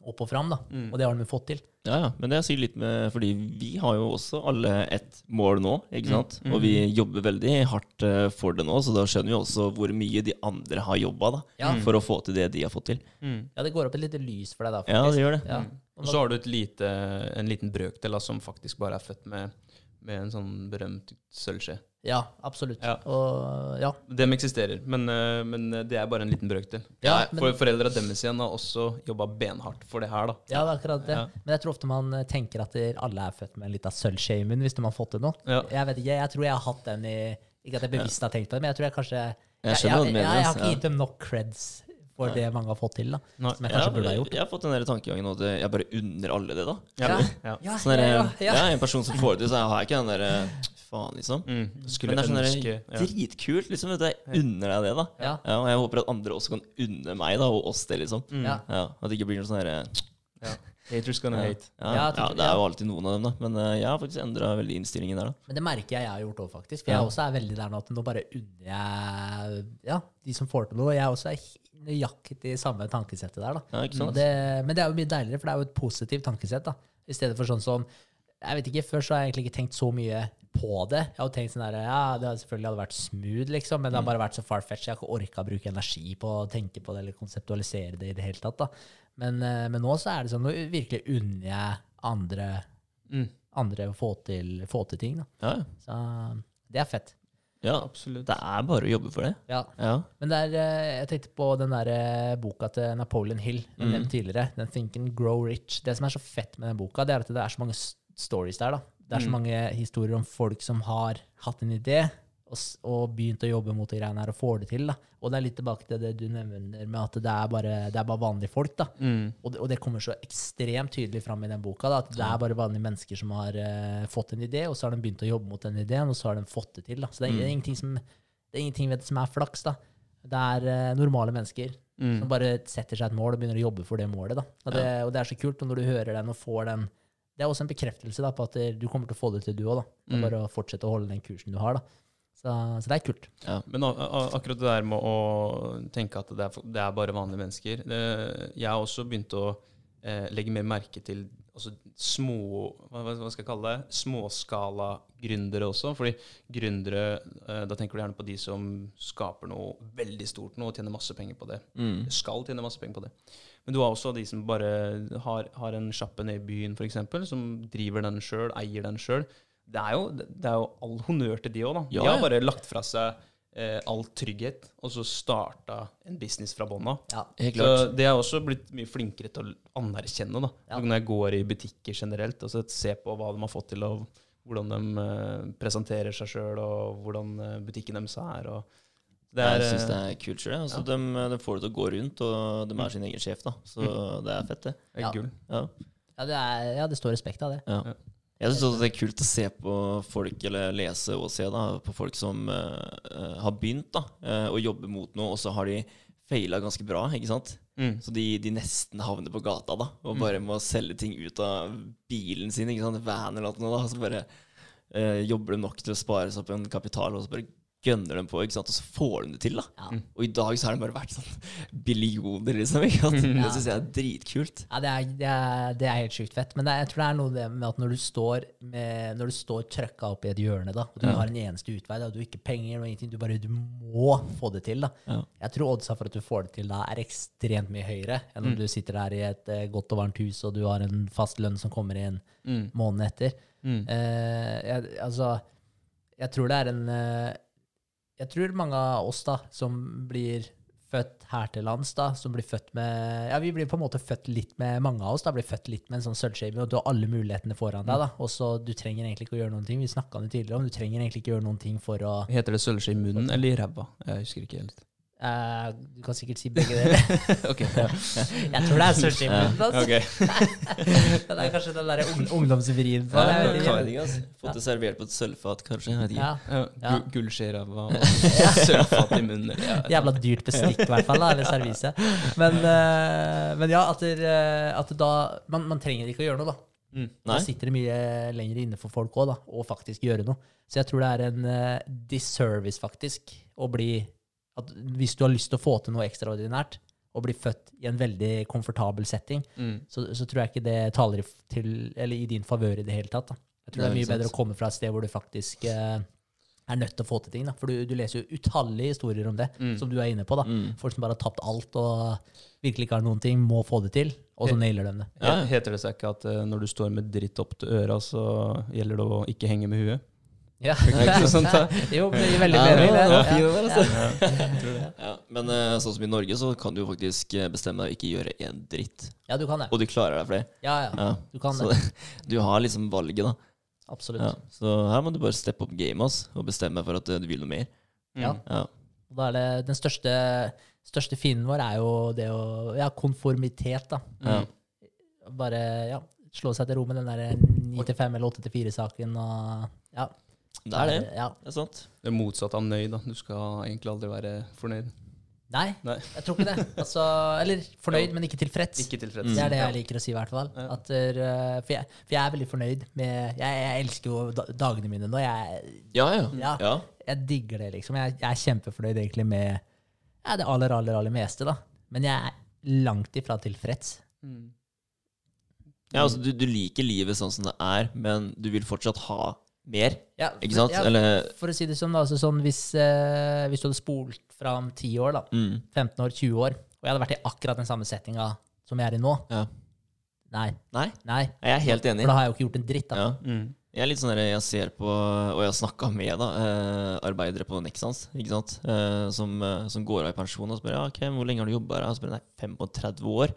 opp og fram, da. Mm. Og det har de fått til. Ja, ja, men det jeg sier litt med Fordi vi har jo også alle ett mål nå, ikke sant? Mm. Og vi jobber veldig hardt eh, for det nå, så da skjønner vi også hvor mye de andre har jobba Ja. for å få til det de har fått til. Mm. Ja, det går opp et lite lys for deg da, Ja, det gjør det. Ja. Og så har du et lite, en liten brøkdel som faktisk bare er født med, med en sånn berømt sølvskje. Ja, absolutt. Ja. Og ja. Dem eksisterer, men, eh, men det er bare en liten brøkdel. Ja, For men- Foreldra deres igjen har også jobba benhardt for det her. da. Ja, det er akkurat det. Ja. Men jeg tror ofte man eh, tenker at alle er født med en liten sølvskje i munnen hvis de har fått det nå. Ja. Jeg vet ikke, jeg tror jeg har hatt den i Ikke at jeg bevisst har tenkt på det, men jeg tror jeg kanskje Jeg jeg, jeg, jeg har altså, ikke gitt dem nok creds for det mange har fått til, da. Nei. Som jeg Ja, kanskje burde ha gjort. jeg har fått den der tankegangen at jeg bare unner alle det, da. Ja. Ja. Ja. Ja, Sånn der, ja, ja, ja. En person som får det til, så har ikke den derre faen, liksom. Mm. Men det er sånn ønske ja. dritkult, liksom. Vet du, jeg unner deg det, da. Ja. Ja, og jeg håper at andre også kan unne meg, da, og oss det, liksom. Mm. Ja. Ja, At det ikke blir noe sånn derre Haters gonna ja. hate. Ja, Ja, ja, det er jo alltid noen av dem, da. Men eh, jeg har faktisk endra veldig innstillingen der, da. Men det merker jeg jeg har gjort òg, faktisk. For Ja. jeg også er veldig der nå at nå bare unner jeg ja, de som får til noe. Jeg også er nøyaktig i samme tankesettet der, da. Ja, ikke sant? det, men det er jo mye deiligere, for det er jo et positivt tankesett. da. I stedet for sånn som jeg vet ikke, Før så har jeg egentlig ikke tenkt så mye på det. Jeg har tenkt sånn der, ja, Det hadde selvfølgelig hadde vært smooth, liksom, men det har bare vært så far-fetched. Jeg har ikke orka å bruke energi på å tenke på det eller konseptualisere det i det hele tatt. da. Men, eh, men nå så er det sånn, nå virkelig unner jeg andre, Mm. andre å få til, få til ting. da. Ja, ja. Så det er fett. ja. Absolutt. Det er bare å jobbe for det. Ja. Ja. Men det er, eh, jeg tenkte på den der eh, boka til Napoleon Hill, den Mm. tidligere. Den Think and Grow Rich. Det som er så fett med den boka, det er at det er så mange stories der. da. Det er så Mm. mange historier om folk som har hatt en idé og, og begynt å jobbe mot de greiene her og får det til. da. Og det er litt tilbake til det du nevner med at det er bare, det er bare vanlige folk. da. Mm. Og det, og det kommer så ekstremt tydelig fram i den boka. Da, at det er bare vanlige mennesker som har uh, fått en idé, og så har de begynt å jobbe mot den ideen, og så har de fått det til. Da. Så det er, Mm. ingenting, som, det er ingenting ved det som er flaks. da. Det er uh, normale mennesker som Mm. bare setter seg et mål og begynner å jobbe for det målet. Da. Og, det, og det er så kult og når du hører den og får den Det er også en bekreftelse da, på at du kommer til å få det til, du òg. Det er Mm. bare å fortsette å holde den kursen du har. da. Så, så det er kult. ja. Men a- a- akkurat det der med å tenke at det er, det er bare vanlige mennesker det, Jeg har også begynt å eh, legge mer merke til altså, små hva hva skal jeg kalle det? Småskala-gründere også. Fordi gründere eh, Da tenker du gjerne på de som skaper noe veldig stort nå og tjener masse penger på det. Mm. Skal tjene masse penger på det. Men du har også de som bare har, har en sjappe nede i byen, f.eks., som driver den sjøl, eier den sjøl. Det, det er jo all honnør til de òg, da. Ja, de har bare lagt fra seg eh, all trygghet, og så starta en business fra bånn av. Ja. Helt Så klart. det er også blitt mye flinkere til å anerkjenne. da. Ja. Når jeg går i butikker generelt og så ser på hva de har fått til, og hvordan de eh, presenterer seg sjøl, og hvordan eh, butikken deres er. og er, jeg syns det eh, er kult sjøl. Altså, de, de får det til å gå rundt, og de er sin egen sjef, da. Så det er fett, det. er Ja. gull. Ja. Ja, det, er, ja, det står respekt av det. Ja. Ja. Jeg syns det er kult å se på folk, eller lese og se da, på folk som eh, eh, har begynt da, uh, å jobbe mot noe, og så har de feila ganske bra, ikke sant? Mm. Så de, de nesten havner på gata da, og bare må selge ting ut av bilen sin, ikke sant? Van eller noe da, så bare Uh, jobber de nok til å spare seg opp en kapital, og så bare gønner dem på, ikke sant? Og så får de det til da. Ja. Og i dag så har det bare vært sånn billioner, liksom, ikke sant? Det synes jeg er dritkult. Ja, det er, det er, det er helt sjukt fett. Men det, jeg tror det er noe med at når du står, med, når du står trøkka opp i et hjørne, da, og du har en eneste utvei, da, du har ikke penger og ingenting, du bare du må få det til. da. Ja. Jeg tror oddsa for at du får det til da, er ekstremt mye høyere enn om du sitter der i et eh, godt og varmt hus, og du har en fast lønn som kommer inn Mm. måneden etter. Mm. Uh, jeg, altså, jeg tror det er en eh, Jeg tror mange av oss da, som blir født her til lands, da, som blir født med Ja, vi blir på en måte født litt med Mange av oss da, blir født litt med en sånn sølvskjeve, og du har alle mulighetene foran deg. da, og så Du trenger egentlig ikke å gjøre noen ting. Vi snakka det tidligere, om du trenger egentlig ikke å gjøre noen ting for å Heter det sølvskje i munnen eller i ræva? Jeg husker ikke helt. Eh, Du kan sikkert si begge deler. ok, ja. jeg tror det er sølvskjeve. Ja. Ok. Det er kanskje den der ung, ungdomsvrien på det. ikke, altså. Fått det servert på et sølvfat, kanskje. Ja. Ja, Ja. Gullskje i ræva og sølvfat i munnen. Eller, ja. Jævla dyrt bestikk, i hvert fall, da, eller servise. Men, uh, men ja, at, der, eh, at da man, man trenger ikke å gjøre noe, da. Mm. Da sitter det mye lenger inne for folk òg, da, å faktisk gjøre noe. Så jeg tror det er en uh, disservice, faktisk, å bli at Hvis du har lyst til å få til noe ekstraordinært, og bli født i en veldig komfortabel setting, Mm. så, så tror jeg ikke det taler i, til, eller i din favør i det hele tatt. Da. Jeg tror det er mye ikke sant. bedre å komme fra et sted hvor du faktisk eh, er nødt til å få til ting. Da. For du, du leser jo utallige historier om det, Mm. som du er inne på. da. Mm. Folk som bare har tapt alt og virkelig ikke har noen ting, må få det til, og så nailer de det. Ja. Heter det seg ikke at uh, når du står med dritt opp til øra, så gjelder det å ikke henge med huet? Ja. Ikke jo, det gir veldig Ja, mening. det Ja. altså. Ja, men eh, sånn som i Norge, så kan du faktisk eh, bestemme deg å ikke gjøre en dritt. ja, du kan det. Og du klarer deg for det. Ja, ja. Ja. Du kan Så det. du har liksom valget, da. Absolutt. Ja. Så her må du bare steppe opp gamet og bestemme deg for at eh, du vil noe mer. Ja. Ja. Og da er det, den største, største fienden vår er jo det å Ja, konformitet, da. Ja. Bare ja, slå seg til ro med den der 9 til 5 eller 8 til 4-saken og ja. Det er det. Ja. Det er sant. Det er motsatt av nøyd. da. Du skal egentlig aldri være fornøyd. Nei, Nei. jeg tror ikke det. Altså, eller fornøyd, men ikke tilfreds. Ikke tilfreds. Det er det jeg liker å si, i hvert fall. Ja. At, uh, for, jeg, for jeg er veldig fornøyd med Jeg, jeg elsker jo dagene mine nå. Jeg, Ja, ja. Ja. ja. jeg digger det, liksom. Jeg, jeg er kjempefornøyd egentlig med ja, det aller, aller, aller meste, da. Men jeg er langt ifra tilfreds. Mm. ja altså, du, du liker livet sånn som det er, men du vil fortsatt ha mer. Ja, Ikke sant? Ja, Eller for å si det sånn, da, altså sånn hvis, eh, hvis du hadde spolt fram 10 år, da, mm, 15 år, 20 år, og jeg hadde vært i akkurat den samme settinga som jeg er i nå Ja. Nei. Nei, nei. jeg er helt enig. For da har jeg jo ikke gjort en dritt, da. Ja. Mm. Jeg er litt sånn der, jeg ser på, og jeg har snakka med da, eh, arbeidere på Nexans, ikke sant? Eh, som, eh, som går av i pensjon og spør ja, okay, hvor lenge har du jobba her. Og spør nei, 35 år.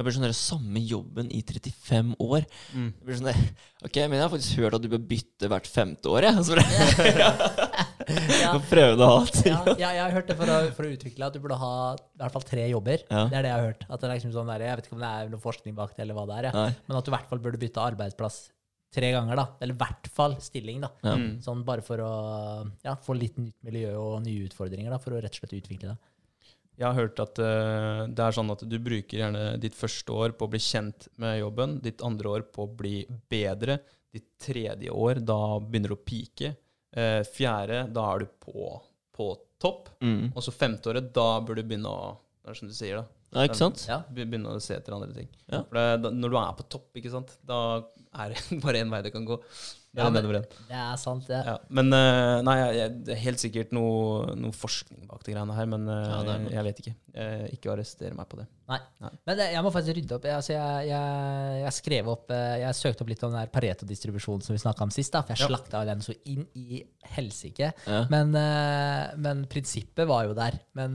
Jeg blir sånn der, samme jobben i 35 år. Mm. Jeg blir sånn der, ok, men jeg har faktisk hørt at du bør bytte hvert femte år, jeg. Så Ja. og prøve det å. Ja, ja, jeg har hørt det for å, for å utvikle at du burde ha i hvert fall tre jobber. Ja. Det er det jeg har hørt. At det er liksom sånn der, jeg vet ikke om det er noe forskning bak det, eller hva det er. Ja. Men at du i hvert fall burde bytte arbeidsplass tre ganger. da. Eller i hvert fall stilling. da. Ja. Sånn bare for å ja, få litt nytt miljø og nye utfordringer. da, For å rett og slett utvikle det. Jeg har hørt at uh, det er sånn at du bruker gjerne ditt første år på å bli kjent med jobben, ditt andre år på å bli bedre, ditt tredje år, da begynner du å pike. uh, fjerde, da er du på, på topp. Mm. Og så femteåret, da bør du begynne å Det er som du sier, da. Ja, ikke sant? Ja. Begynne å se etter andre ting. Ja. For det, da, når du er på topp, ikke sant, da er det bare én vei det kan gå. Det er Ja, men- Det er sant, det. Ja. Men uh, nei, jeg, jeg, det er helt sikkert noe, noe forskning bak de greiene her, men uh, Ja, det er jeg vet ikke. Uh, ikke arrester meg på det. Nei. Nei. Men det, jeg må faktisk rydde opp. Jeg, altså, jeg, jeg, jeg skrev opp Jeg søkte opp litt om den der Pareto-distribusjonen som vi snakka om sist. da, For jeg Ja. slakta den så inn i helsike. Men, men prinsippet var jo der. Men,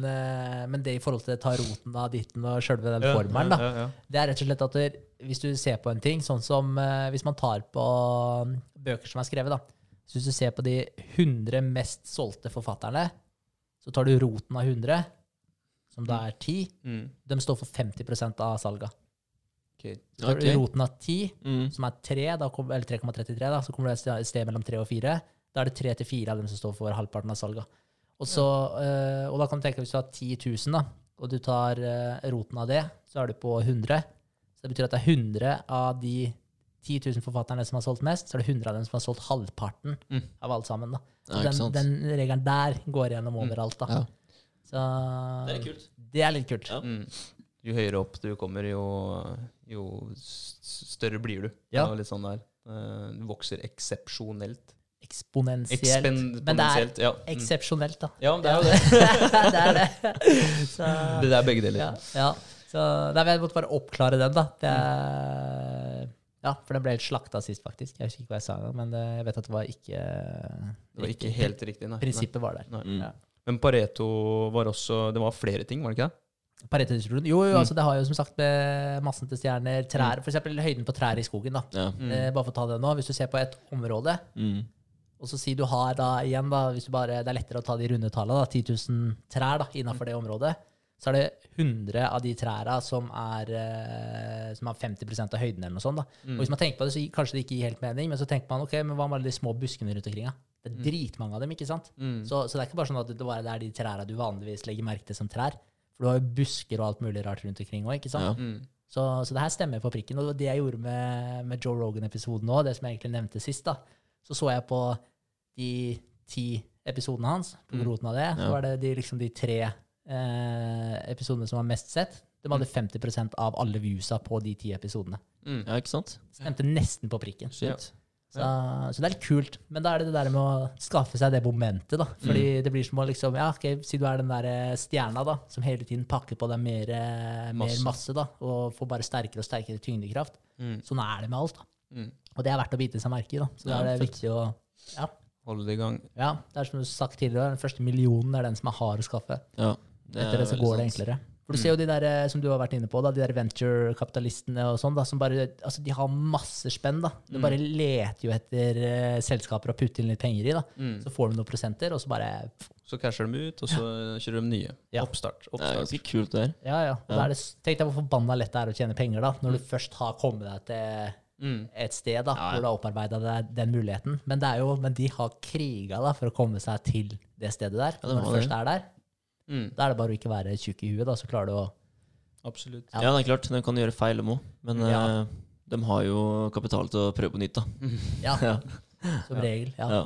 men det i forhold til å ta roten av ditten og sjølve den formelen, da, det er rett og slett at hvis du ser på en ting, sånn som eh, hvis man tar på um, bøker som er skrevet, da. Så hvis du ser på de 100 mest solgte forfatterne, så tar du roten av 100, som da er 10. Mm. De står for 50 av salga. Okay. Så tar du roten av 10, Mm. som er 3, da eller 3,33, da, så kommer det et sted mellom 3 og 4. Da er det 3 til 4 av dem som står for halvparten av salget. Og, så, eh, og da kan du tenke deg hvis du har 10 000, da, og du tar eh, roten av det, så er du på 100. Så det betyr at det er 100 av de 10 000 forfatterne som har solgt mest, så er det 100 av dem som har solgt halvparten Mm. av alt sammen. da. Så ja, den, den regelen der går igjennom Mm. overalt. da. Ja. Så Det er kult. det er litt kult. Ja. Mm. Jo høyere opp du kommer, jo, jo større blir du. Ja. Det litt sånn der. Eh, Du vokser eksepsjonelt. Eksponentielt. Men det er Ja. Mm. eksepsjonelt, da. ja, det er jo det. det er det. Så, Det er begge deler. ja, ja. Så nei, jeg måtte bare oppklare den, da. Det er, ja, for den ble helt slakta sist, faktisk. Jeg husker ikke hva jeg sa engang, men det- jeg vet at det var ikke Det var ikke helt riktig, nei. Prinsippet var der. Nei. Mm. Ja. Men Pareto var også Det var flere ting, var det ikke det? Pareto-distribusjon. Jo, jo, Mm. altså det har jo som sagt med massen til stjerner, trær, for eksempel høyden på trær i skogen. da. Ja. Mm. Eh, bare for å ta det nå. Hvis du ser på et område, Mm. og så sier du har da igjen, da, hvis du bare, det er lettere å ta de runde tallene, da, 10 000 trær da, innenfor det området, så er det 100 av de trærne som er, eh, som har 50% av høyden eller noe sånt. da. Mm. Og hvis man tenker på det, så kanskje det ikke gir helt mening, men så tenker man ok, men hva med alle de små buskene rundt omkring? da? Det er dritmange av dem, ikke sant? Mm. Så, så det er ikke bare sånn at det bare er de trærne du vanligvis legger merke til som trær. For du har jo busker og alt mulig rart rundt omkring òg, ikke sant? Ja. Mm. Så, så det her stemmer på prikken. Og det jeg gjorde med, med Joe Rogan-episoden òg, det som jeg egentlig nevnte sist. da. Så så jeg på de ti episodene hans, på Mm. roten av det. Så Ja. var det de, liksom de tre eh, episodene som var mest sett. De hadde 50% av alle viewsa på de ti episodene. Mm. ja, ikke sant? Stemte nesten på prikken. Shit. Så, så det er litt kult. Men da er det det der med å skaffe seg det momentet, da. Fordi Mm. det blir som å liksom Ja, ok, si du er den der eh, stjerna, da, som hele tiden pakker på deg mer, eh, mer Masse. masse, da, og får bare sterkere og sterkere tyngdekraft. Mm. Sånn er det med alt, da. Mm. Og det er verdt å bite seg merke i, da. Så da er det viktig å Ja. Holde det i gang. ja det er som du sagt tidligere, den første millionen er den som er hard å skaffe. Ja. Etter det så går det enklere. For du ser jo de der, eh, som du har vært inne på, da, de der venture-kapitalistene og sånn, da, som bare Altså, de har masse spenn, da. De bare leter jo etter uh, selskaper å putte inn litt penger i, da. Mm. Så får de noen prosenter, og så bare Så casher de ut, og så kjører de nye. Ja. Oppstart. Det er ganske kult, det her. Ja, ja. Og Ja. Da er det, tenk deg hvor forbanna lett det er å tjene penger, da. Når du først har kommet deg til Mm. et sted da, Ja, ja. hvor du har opparbeida deg den muligheten. Men, det er jo, men de har kriga da, for å komme seg til det stedet der. Ja, det når du først er der, Mm. da er det bare å ikke være tjukk i huet, da, så klarer du å Absolutt. Ja. Ja, det er klart. De kan gjøre feil, dem òg. Men Ja. eh, de har jo kapital til å prøve på nytt, da. Ja, Ja. som regel. Ja. Ja.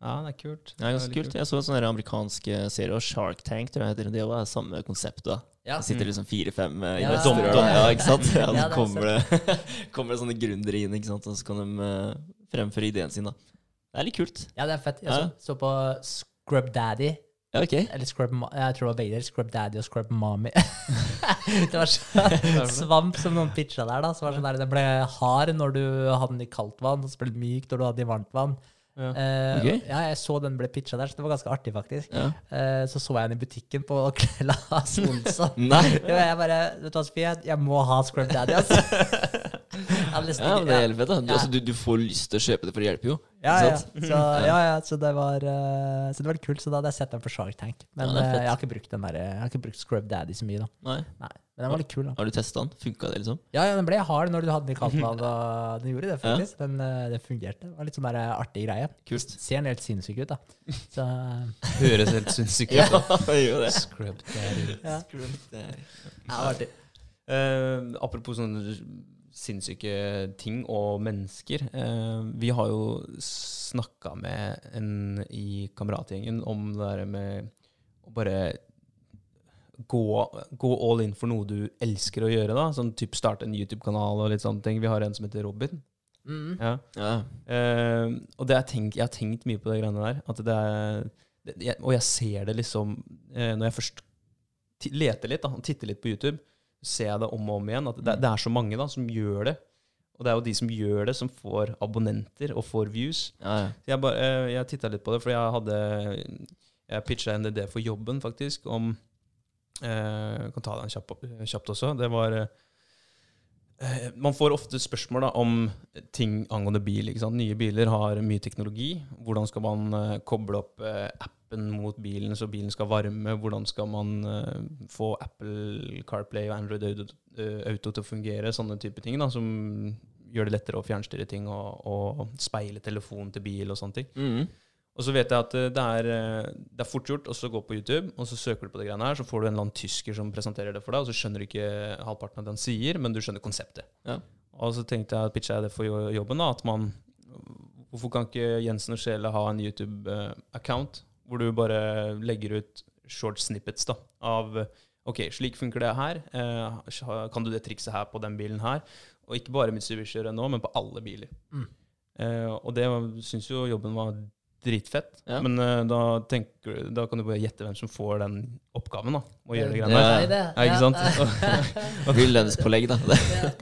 Ja, det er kult. Det er ganske kult. Jeg så en sånn amerikansk eh, serie, Shark Tank, tror jeg heter. Det var samme konsept. da. Ja. Det sitter liksom fire-fem eh, Ja. investorer. Ja, ikke sant? Ja, så er kommer det, kommer det sånne gründere inn, ikke sant? og så kan de eh, fremføre ideen sin. da. Det er litt kult. ja, det er fett. Jeg så, så på Scrub Daddy. Ja, ok. Eller Scrub Jeg tror det var begge deler. Scrub Daddy og Scrub Mommy. det var så svamp som noen pitcha der. da. Så var sånn der, Det ble hard når du hadde den i kaldt vann, og så ble det mykt når du hadde den i varmt vann. Ja. Uh, okay. ja, jeg så den ble pitcha der, så det var ganske artig, faktisk. Ja. Uh, så så jeg den i butikken på Claes Olsson. Jeg bare Vet du hva, Sofie, jeg må ha Scrub Daddy, altså. Ja, men det er fett. da. Du, altså, du, du får lyst til å kjøpe det for det hjelper jo. Ja, ja. Så, ja, ja, så det var uh, Så det var litt kult. Så da hadde jeg sett den på Shark Tank. Men Ja, eh, jeg har ikke brukt den der Jeg har ikke brukt Scrub Daddy så mye, da. Nei. Nei, Men den var litt kul, da. Har du testa den? Funka det, liksom? Ja, ja, den ble hard når du hadde den i kaldtvann. Den gjorde det, faktisk. Den, eh, det fungerte. Det var litt sånn der artig greie. Kult. Ser den helt sinnssyk ut, da. Så Høres helt sinnssykt Ja, ut. det gjør det. Scrub daddy. ja, Daddy Ja, det var artig. Uh, apropos sånne sinnssyke ting og mennesker. eh, vi har jo snakka med en i kameratgjengen om det der med å bare gå, gå all in for noe du elsker å gjøre. da, Sånn typ starte en YouTube-kanal og litt sånne ting. Vi har en som heter Robin. Mm. Ja. Ja. Eh, og det jeg, tenkt, jeg har tenkt mye på de greiene der. At det er, det, jeg, og jeg ser det liksom eh, Når jeg først leter litt, da, og titter litt på YouTube, ser jeg det om og om igjen. At det, det er så mange da, som gjør det. Og det er jo de som gjør det, som får abonnenter og får views. Ja, ja. Jeg, bare, eh, jeg titta litt på det, for jeg hadde Jeg pitcha en idé for jobben, faktisk, om eh, kan ta den kjapt, kjapt også. Det var eh, Man får ofte spørsmål da, om ting angående bil. Nye biler har mye teknologi. Hvordan skal man eh, koble opp eh, apper appen mot bilen så bilen skal varme? Hvordan skal man uh, få Apple CarPlay og Android Auto, eh, Auto til å fungere? Sånne type ting da, som gjør det lettere å fjernstyre ting og, og speile telefonen til bil og sånne ting. Mm. Og så vet jeg at eh, det er, det er fort gjort å gå på YouTube, og så søker du på det greiene her, så får du en eller annen tysker som presenterer det for deg, og så skjønner du ikke halvparten av det han sier, men du skjønner konseptet. Ja. Og så tenkte jeg, pitcha jeg det for jobben, da, at man Hvorfor kan ikke Jensen og Sjele ha en YouTube-account hvor du bare legger ut short snippets da, av OK, slik funker det her. Eh, kan du det trikset her på den bilen her? Og ikke bare Mitsubishi nå, men på alle biler. Mm. Eh, og det syns jo jobben var dritfett. Ja. Men uh, da, tenker, da kan du bare gjette hvem som får den oppgaven. da, å gjøre det greiene der. Ja. Ja, ikke sant? Vil lønnspålegg, da.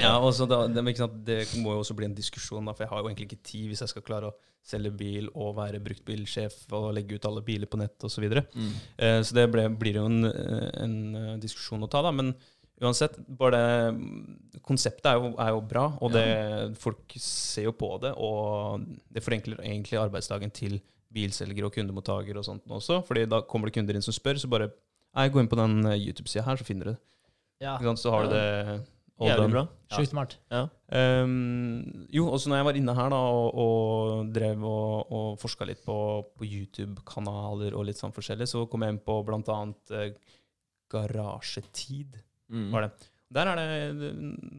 Ja, og så da, det, ikke sant? det må jo også bli en diskusjon, da, for jeg har jo egentlig ikke tid hvis jeg skal klare å selge bil og være bruktbilsjef og legge ut alle biler på nett osv. Så, videre. Mm. Uh, så det ble, blir jo en, eh, en diskusjon å ta, da. Men uansett, bare det Konseptet er jo, er jo bra, og det, folk ser jo på det. Og det forenkler egentlig arbeidsdagen til bilselgere og kundemottakere og sånt også. fordi da kommer det kunder inn som spør, så bare Nei, gå inn på den eh, YouTube-sida her, så finner du det. Ja? Så har du det Jævlig bra. Sjukt smart. Ja. Um, jo, også når jeg var inne her da, og, og drev og, og forska litt på, på YouTube-kanaler og litt sånn forskjellig, så kom jeg inn på blant annet uh, Garasjetid, Mm. var det. Der er det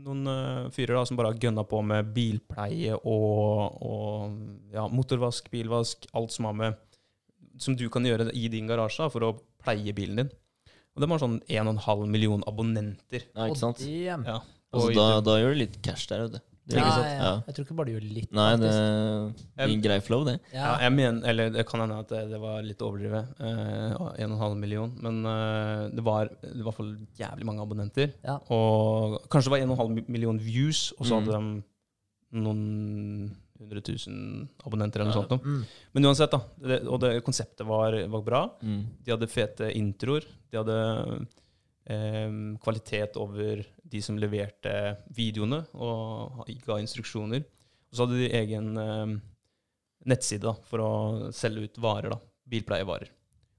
noen eh, fyrer da som bare har gønna på med bilpleie og, og ja, motorvask, bilvask, alt som har med Som du kan gjøre i din garasje for å pleie bilen din. Og de har sånn 1,5 million abonnenter. Ja, ikke sant? Ja, Altså, da, da gjør du litt cash der, vet du. Ja, ja, Ja. Jeg tror ikke bare du gjør litt. Nei, det er en grei flow, det. Ja, ja. jeg mener, eller det kan hende at det, det var litt overdrevet. Eh, 1,5 million. Men eh, det var i hvert fall jævlig mange abonnenter. Ja. Og kanskje det var 1,5 million views, og så Mm. hadde de noen hundre tusen abonnenter eller noe Ja. sånt. Mm. Men uansett, da. Det, og det konseptet var, var bra. Mm. De hadde fete introer. De hadde eh, kvalitet over de som leverte videoene og ga instruksjoner. Og så hadde de egen eh, nettside da, for å selge ut varer. da, Bilpleievarer.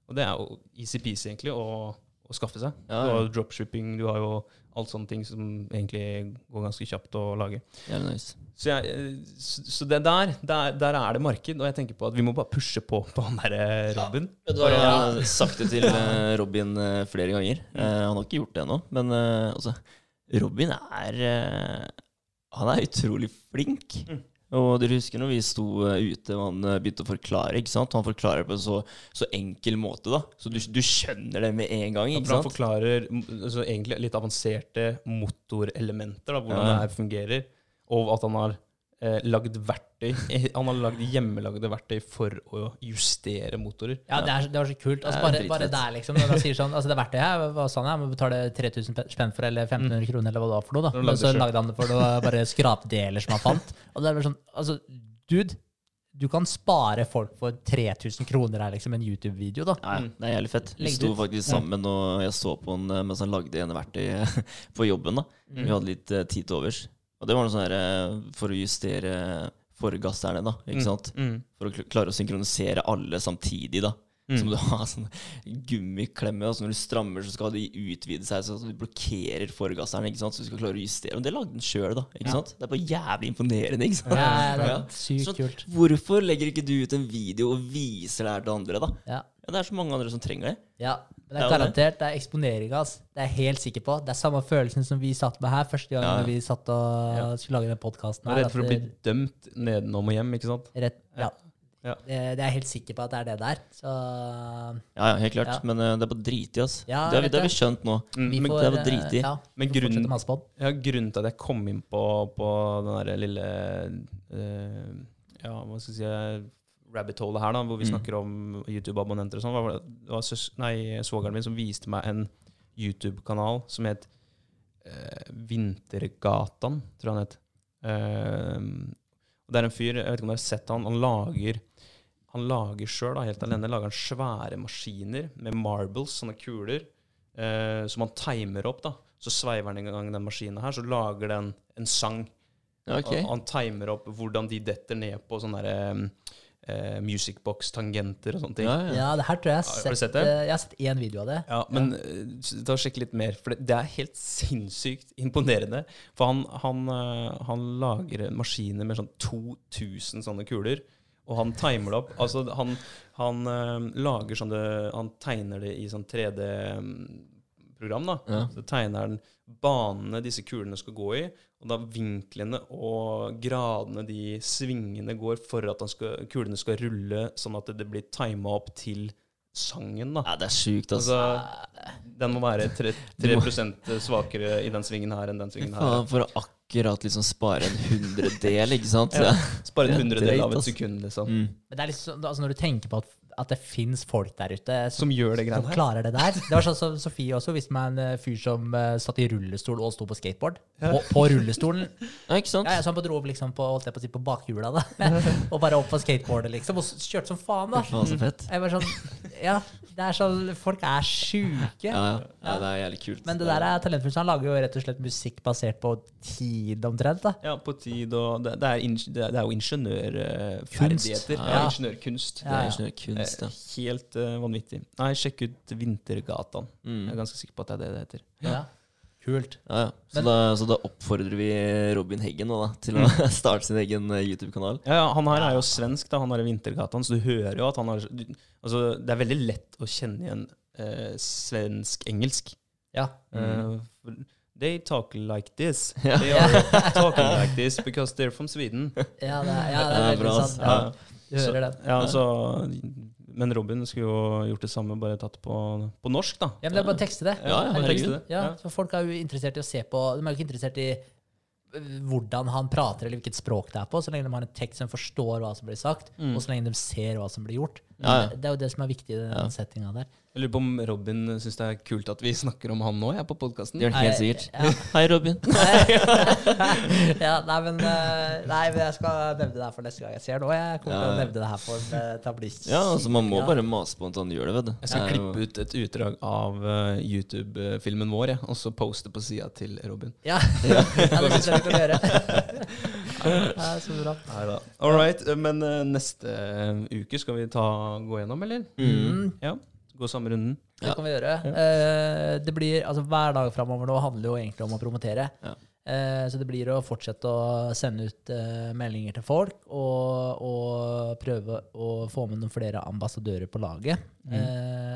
Og det er jo easy-peasy, egentlig, å, å skaffe seg. Ja, Du ja. har dropshipping, du har jo alt sånne ting som egentlig går ganske kjapt å lage. Ja, nice. Så, jeg, eh, så så det der, der, der er det marked, og jeg tenker på at vi må bare pushe på på han derre Robin. Ja, du har har sagt det til eh, Robin eh, flere ganger. Eh, han har ikke gjort det ennå, men altså Robin er Han er utrolig flink. Mm. Og dere husker når vi sto eh, ute og han eh, begynte å forklare. ikke sant? Han forklarer på en så, så enkel måte, da. Så du, du skjønner det med en gang. Ikke for han forklarer altså, egentlig litt avanserte motorelementer, da, hvordan Ja. det her fungerer, og at han har eh, lagd verktøy eh, Han har lagd hjemmelagde verktøy for å justere motorer. Ja, det, er, det var så kult. Altså, bare, bare der, liksom. Når han sier sånn, altså det verktøyet her, var sånn? Jeg må betale 3000 pe- spenn for, eller 1500 kroner, eller hva det var for noe. da. Men så lagde han det for noe bare skrapdeler som han fant. Og det er bare sånn, altså, dude, du kan spare folk for 3000 kroner her, liksom, en YouTube-video, da. Ja, ja, det er jævlig fett. Vi sto faktisk sammen, og jeg så på han eh, mens han lagde ene verktøyet på jobben. da. Mm. Vi hadde litt eh, tid til overs. Og det var noe sånn her eh, for å justere forgasserne, da. Ikke sant? Mm. For å klare å synkronisere alle samtidig, da. Mm. Så må du ha sånn gummiklemme, og så når du strammer, så skal de utvide seg, så du blokkerer forgasseren, ikke sant? Så du skal klare å justere. Og det lagde den sjøl, da. Ikke Ja. sant? Det er bare jævlig imponerende, ikke sant? Ja, det er sykt ja. kult. Hvorfor legger ikke du ut en video og viser det her til andre, da? Ja. Ja, det er så mange andre som trenger det. Ja, men det er garantert. Det er eksponering, ass. Det er jeg helt sikker på. Det er samme følelsen som vi satt med her første gang Ja, ja. vi satt og skulle lage den podkasten redd for å bli dømt nedenom og hjem, ikke sant? rett, ja. Ja. Det, det er jeg helt sikker på at det er det der. Så Ja, ja, helt klart. Men uh, det er bare drit i, ass. Ja, det, har vi, det har vi skjønt nå. Mm, vi men, får det er drit i. eh, Ja, men grunnen, ja, grunnen til at jeg kom inn på, på den der lille uh, Ja, hva skal jeg si rabbit hole her, da, hvor vi Mm. snakker om YouTube-abonnenter og sånn, var det var søs, nei, svogeren min som viste meg en YouTube-kanal som het eh, Vintergatan, tror jeg han het. Eh, og det er en fyr, jeg vet ikke om du har sett han, han lager han lager sjøl, helt alene, lager han svære maskiner med marbles, sånne kuler, eh, som han timer opp. da. Så sveiver han i gang den maskinen her, så lager den en sang. Okay. ok. Og han timer opp hvordan de detter ned på sånne der, eh, musicbox-tangenter og sånne ting. Ja, ja. Ja, det her tror jeg har Har sett. det? eh, Jeg har sett én video av det. Ja, men ja. ta og sjekk litt mer, for det, det er helt sinnssykt imponerende. For han, han, eh, han lager maskiner med sånn 2000 sånne kuler, og han timer det opp. Altså, han, han eh, lager sånne Han tegner det i sånn 3D-program, da. Ja. Så tegner den banene disse kulene skal gå i, og da vinklene og gradene de svingene går for at skal, kulene skal rulle, sånn at det blir tima opp til sangen, da. Ja, det er sjukt, altså. Altså, den må være 3, 3 svakere i den svingen her enn den svingen her. Faen, for å akkurat liksom spare en hundredel, ikke sant? Ja. Spare en hundredel av et sekund, liksom. Mm. Men det er liksom, altså når du tenker på at, at det fins folk der ute som, Som gjør det som her. klarer det der. Det var sånn som Sofie også viste meg en eh, fyr som uh, satt i rullestol og sto på skateboard. På, på rullestolen. Ja, ikke sant? Ja, ja, så han dro opp liksom på, holdt jeg på å si, på bakhjula, da. og bare opp på skateboardet, liksom. Og kjørte som faen, da. Faen, så fett. Jeg var sånn Ja, det er sånn Folk er sjuke. Ja, ja. ja, det er jævlig kult. Men det der er talentfullt. Han lager jo rett og slett musikk basert på tid, omtrent. da Ja, på tid og Det, det, er, det, er, det er jo ingeniørferdigheter. Ja, Ja. ingeniørkunst. Det Ja, er ja. ingeniørkunst, ja. Eh, Helt uh, vanvittig. Nei, sjekk ut Vintergatan. Jeg Mm. er ganske sikker på at det er det det heter. Ja. Kult. Ja, ja. Så, Men- da, så da oppfordrer vi Robin Heggen da, til å starte sin egen eh, YouTube-kanal. Ja, ja, Han her er jo svensk, da. Han i Vintergatan, så du hører jo at han har du, Altså, det er veldig lett å kjenne igjen uh, svensk-engelsk. Ja. Mm. Uh, they talk like this. Ja. They are talking like this because they're from Sweden. Ja, det er, ja, det er veldig bra, sant. Ja, du Så- hører det. Ja, så, men Robin skulle jo gjort det samme, bare tatt på, på norsk, da. Ja, men det er bare å tekste det. Ja, ja, bare tekste det. Ja, for folk er jo interessert i å se på De er jo ikke interessert i øh, hvordan han prater, eller hvilket språk det er på, så lenge de har en tekst som forstår hva som blir sagt, Mm. og så lenge de ser hva som blir gjort. Ja, ja. Det er jo det som er viktig i den Ja. settinga der. Jeg lurer på om Robin syns det er kult at vi snakker om han nå, jeg, på podkasten. Det. Hei, Robin. ja, nei, men, øh, nei, men jeg skal nevne det her for neste gang jeg ser nå. Jeg kommer til å nevne det her for en uh, tablist. Ja, altså Man må Ja. bare mase på at han gjør det, vet du. Jeg skal Det klippe ut et utdrag av eh, YouTube-filmen vår, jeg, og så poste på sida til Robin. Ja, ja det syns jeg vi kan gjøre. Ja, så bra. Neida. All right, men uh, neste eh, uke skal vi ta, gå gjennom, eller? Mm. Ja, Gå samme runden. Det kan vi gjøre. Uh, det blir, altså Hver dag framover nå handler jo egentlig om å promotere. Ja. Eh, så det blir å fortsette å sende ut meldinger til folk og, og prøve å få med noen flere ambassadører på laget. Eh,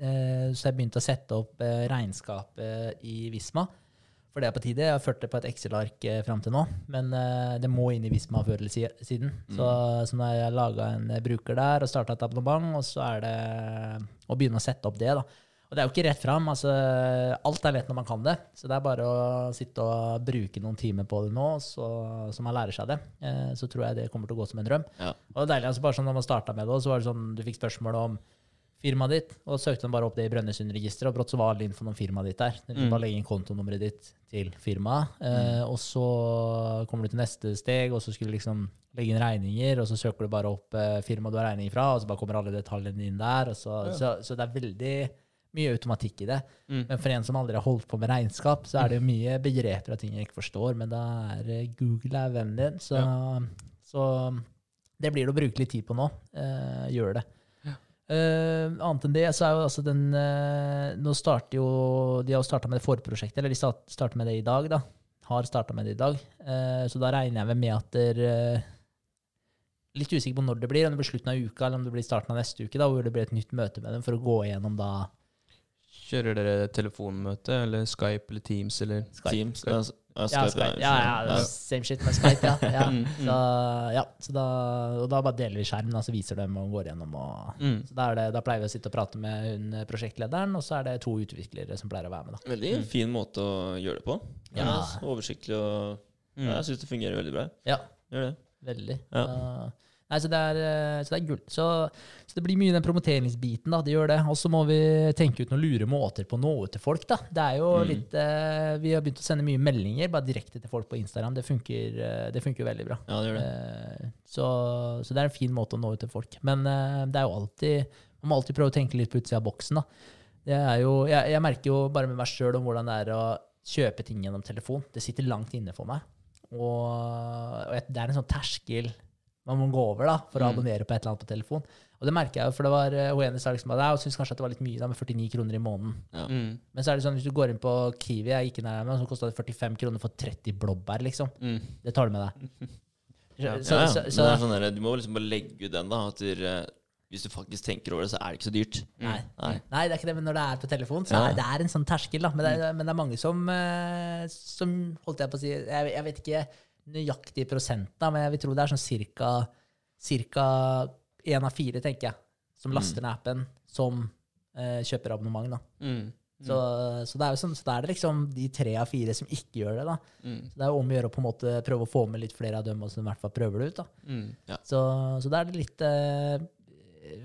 eh, så jeg begynte å sette opp regnskapet i Visma. For det er på tide. Jeg har ført det på et Excel-ark eh, fram til nå, men eh, det må inn i Visma før eller si- siden. Så, så når jeg laga en eh, bruker der og starta et abonnement, og så er det å begynne å sette opp det. da. Og det er jo ikke rett fram. Altså, alt er lett når man kan det. Så det er bare å sitte og bruke noen timer på det nå, så, så man lærer seg det. Så tror jeg det kommer til å gå som en drøm. Ja. Og det er deilig, altså bare sånn når man starta med det, så var det sånn, du fikk spørsmål om firmaet ditt, og søkte han bare opp det i Brønnøysundregisteret, og brått så var all infoen om firmaet ditt der. Du Mm. bare legge inn kontonummeret ditt til firmaet, eh, og så kommer du til neste steg, og så skulle du liksom legge inn regninger, og så søker du bare opp eh, firmaet du har regning fra, og så bare kommer alle detaljene inn der, så, Ja. så, så det er veldig mye automatikk i det. Mm. Men for en som aldri har holdt på med regnskap, så er det jo mye begreper og ting jeg ikke forstår, men da er eh, Google er vennen din, så, så det blir det å bruke litt tid på nå. Eh, gjør det. Eh, annet enn det, så er jo altså den uh, Nå starter jo De har starta med det forprosjektet, eller de start- starter med det i dag, da. Har starta med det i dag. Uh, så da regner jeg med at dere Litt usikker på når det blir, om det blir slutten av uka eller om det blir starten av neste uke, da, hvor det blir et nytt møte med dem for å gå igjennom da Kjører dere telefonmøte eller Skype eller Teams eller Skype. Teams. Ja, Skype, ja, Ja, Skype, Skype. Ja, ja, ja. same shit med Skype, ja. ja. Mm, mm. Så, ja så da, og da bare deler vi skjermen, og så viser dem og går gjennom. Og, Mm. så da, er det, da pleier vi å sitte og prate med hun eh, prosjektlederen, og så er det to utviklere som pleier å være med. da. Veldig fin måte å gjøre det på. Ja. Ja. Oversiktlig og Mm. ja, Jeg syns det fungerer veldig bra. Ja, Gjør det. veldig. Ja. Nei, så det er, eh, så det er gull. Så, så det blir mye den promoteringsbiten, da. Det gjør det. Og så må vi tenke ut noen lure måter på å nå ut til folk, da. Det er jo Mm. litt eh, Vi har begynt å sende mye meldinger bare direkte til folk på Instagram. Det funker, eh, det funker veldig bra. Ja, det gjør det. Eh, Så, så det er en fin måte å nå ut til folk. Men eh, det er jo alltid Man må alltid prøve å tenke litt på utsida av boksen. da. Det er jo, jeg, jeg merker jo bare med meg sjøl om hvordan det er å kjøpe ting gjennom telefon. Det sitter langt inne for meg. Og, og det er en sånn terskel man må gå over da, for å Mm. abonnere på et eller annet på telefon. Og det merker jeg jo, for det var eh, hun ene sa liksom at jeg syns kanskje at det var litt mye da, med 49 kroner i måneden. Mm. Men så er det sånn, hvis du går inn på Kiwi, jeg gikk inn her, så kosta det 45 kroner for 30 blåbær, liksom. Mm. Det tar du med deg. Ja. Så, ja, ja. så, så, det er sånn der, du må liksom bare legge ut den, da. At du, eh, hvis du faktisk tenker over det, så er det ikke så dyrt. Nei. Nei. Nei, det er ikke det, men når det er på telefon, så Ja. er det er en sånn terskel. da. Men det er, men det er mange som, eh, som holdt jeg på å si jeg, jeg vet ikke nøyaktig prosent, da, men jeg vil tro det er sånn cirka cirka én av fire, tenker jeg, som laster ned appen, som eh, kjøper abonnement. da. Mm. Så, så, det er jo sånn, så det er liksom de tre av fire som ikke gjør det. da. Mm. Så det er jo om å gjøre å på en måte prøve å få med litt flere av dem, som i hvert fall prøver det ut. da. Mm. Så, så det er litt eh,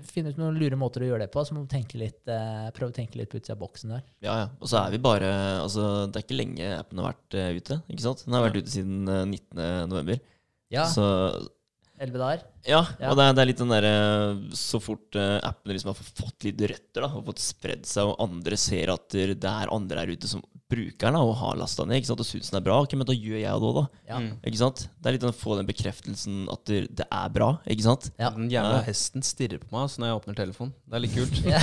Finne ut noen lure måter å gjøre det på. Så må du tenke litt, eh, prøve å tenke litt på utsida av boksen der. Ja, ja. Og så er vi bare Altså, det er ikke lenge appen har vært eh, ute. ikke sant? Den har vært ute siden eh, 19. november. Ja, Så elleve dager. ja, Ja. og det er, det er litt den derre Så fort uh, appen liksom har fått litt røtter da, og fått spredd seg, og andre ser at det er andre her ute som bruker den da, og har lasta ned, ikke sant, og syns den er bra, ok, men da gjør jeg det òg, da. Ja. Mm. Ikke sant? Det er litt den å få den bekreftelsen at det, det er bra, ikke sant? Ja. Den jævla Ja. hesten stirrer på meg altså, når jeg åpner telefonen. Det er litt kult. ja,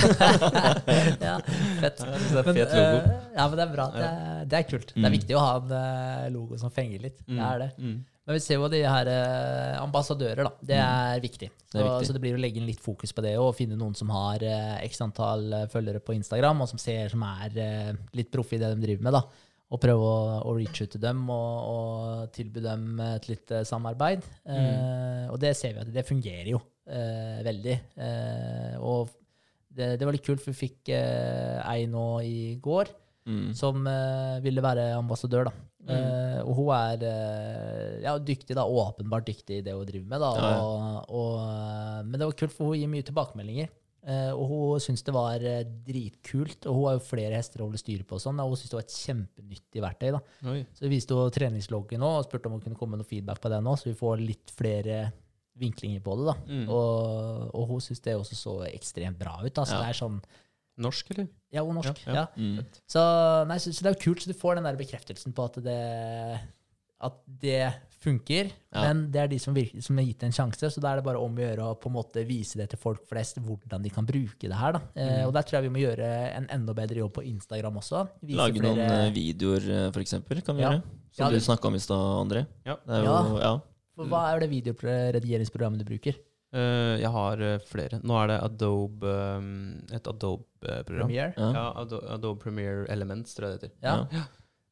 ja fett. Det er fet logo. eh, ja, men det er bra. Det er, det er kult. Det er Mm. viktig å ha en eh, logo som fenger litt. Det er det. Mm. Men vi ser jo de her eh, ambassadører, da. Det er viktig. Så Det er viktig. så det blir å legge inn litt fokus på det, og finne noen som har eh, x antall eh, følgere på Instagram, og som ser som er eh, litt proffe i det de driver med, da. Og prøve å, å reach ut til dem og, og tilby dem et litt eh, samarbeid. Eh, og det ser vi at det fungerer jo eh, veldig. Eh, og det, det var litt kult, for vi fikk ei nå i går Mm. som eh, ville være ambassadør. da. Mm. Eh, og hun er eh, ja, dyktig, da, åpenbart dyktig i det hun driver med. da. Ja, ja. Og, og, eh, men det var kult, for hun gir mye tilbakemeldinger. Og hun syntes det var dritkult. Og hun har jo flere hester å holde styr på, og sånn, og hun syntes det var et kjempenyttig verktøy. da. Oi. Så vi viste henne treningsloggen nå, og spurte om hun kunne komme med noe feedback på den nå, så vi får litt flere vinklinger på det. da. Mm. Og, og hun syntes det også så ekstremt bra ut. da. Så det er sånn Norsk, eller? Ja, er norsk. Ja, ja. ja. Mm. Så, nei, så, så det er jo kult, så du får den der bekreftelsen på at det, at det funker. Ja. Men det er de som, virker, som har gitt en sjanse, så da er det bare om å gjøre å på en måte vise det til folk flest, hvordan de kan bruke det her. Da. Eh, og der tror jeg vi må gjøre en enda bedre jobb på Instagram også. Vise Lage flere- noen videoer, f.eks., for eksempel, kan vi Ja. gjøre. Som Ja, du det- snakka om i stad, André. Ja. Det er jo, ja. For Hva er det videoredigeringsprogrammet du bruker? Eh, jeg har eh, flere. Nå er det Adobe, um, et Adobe-program. Premiere? Ja. Ja, Adobe, Adobe Premiere Elements, tror jeg det heter. Ja. Ja.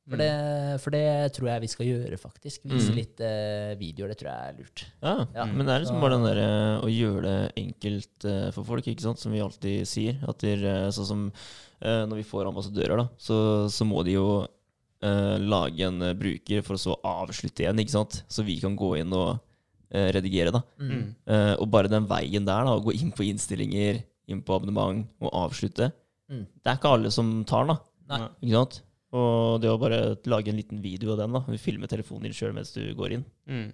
For, det, for det tror jeg vi skal gjøre, faktisk. Vise Mm. litt eh, videoer. Det tror jeg er lurt. Ja, Ja. men det er liksom Så- bare den derre å gjøre det enkelt eh, for folk, ikke sant, som vi alltid sier. At de, eh, sånn som eh, når vi får ambassadører, da, så, så må de jo eh, lage en eh, bruker for å så avslutte igjen, ikke sant. Så vi kan gå inn og eh, redigere, da. Mm. Uh, og bare den veien der, da, å gå inn på innstillinger, inn på abonnement og avslutte, Mm. det er ikke alle som tar den, da. Nei. Ikke sant? Og det å bare lage en liten video av den, da. Filme telefonen din sjøl mens du går inn. Mm.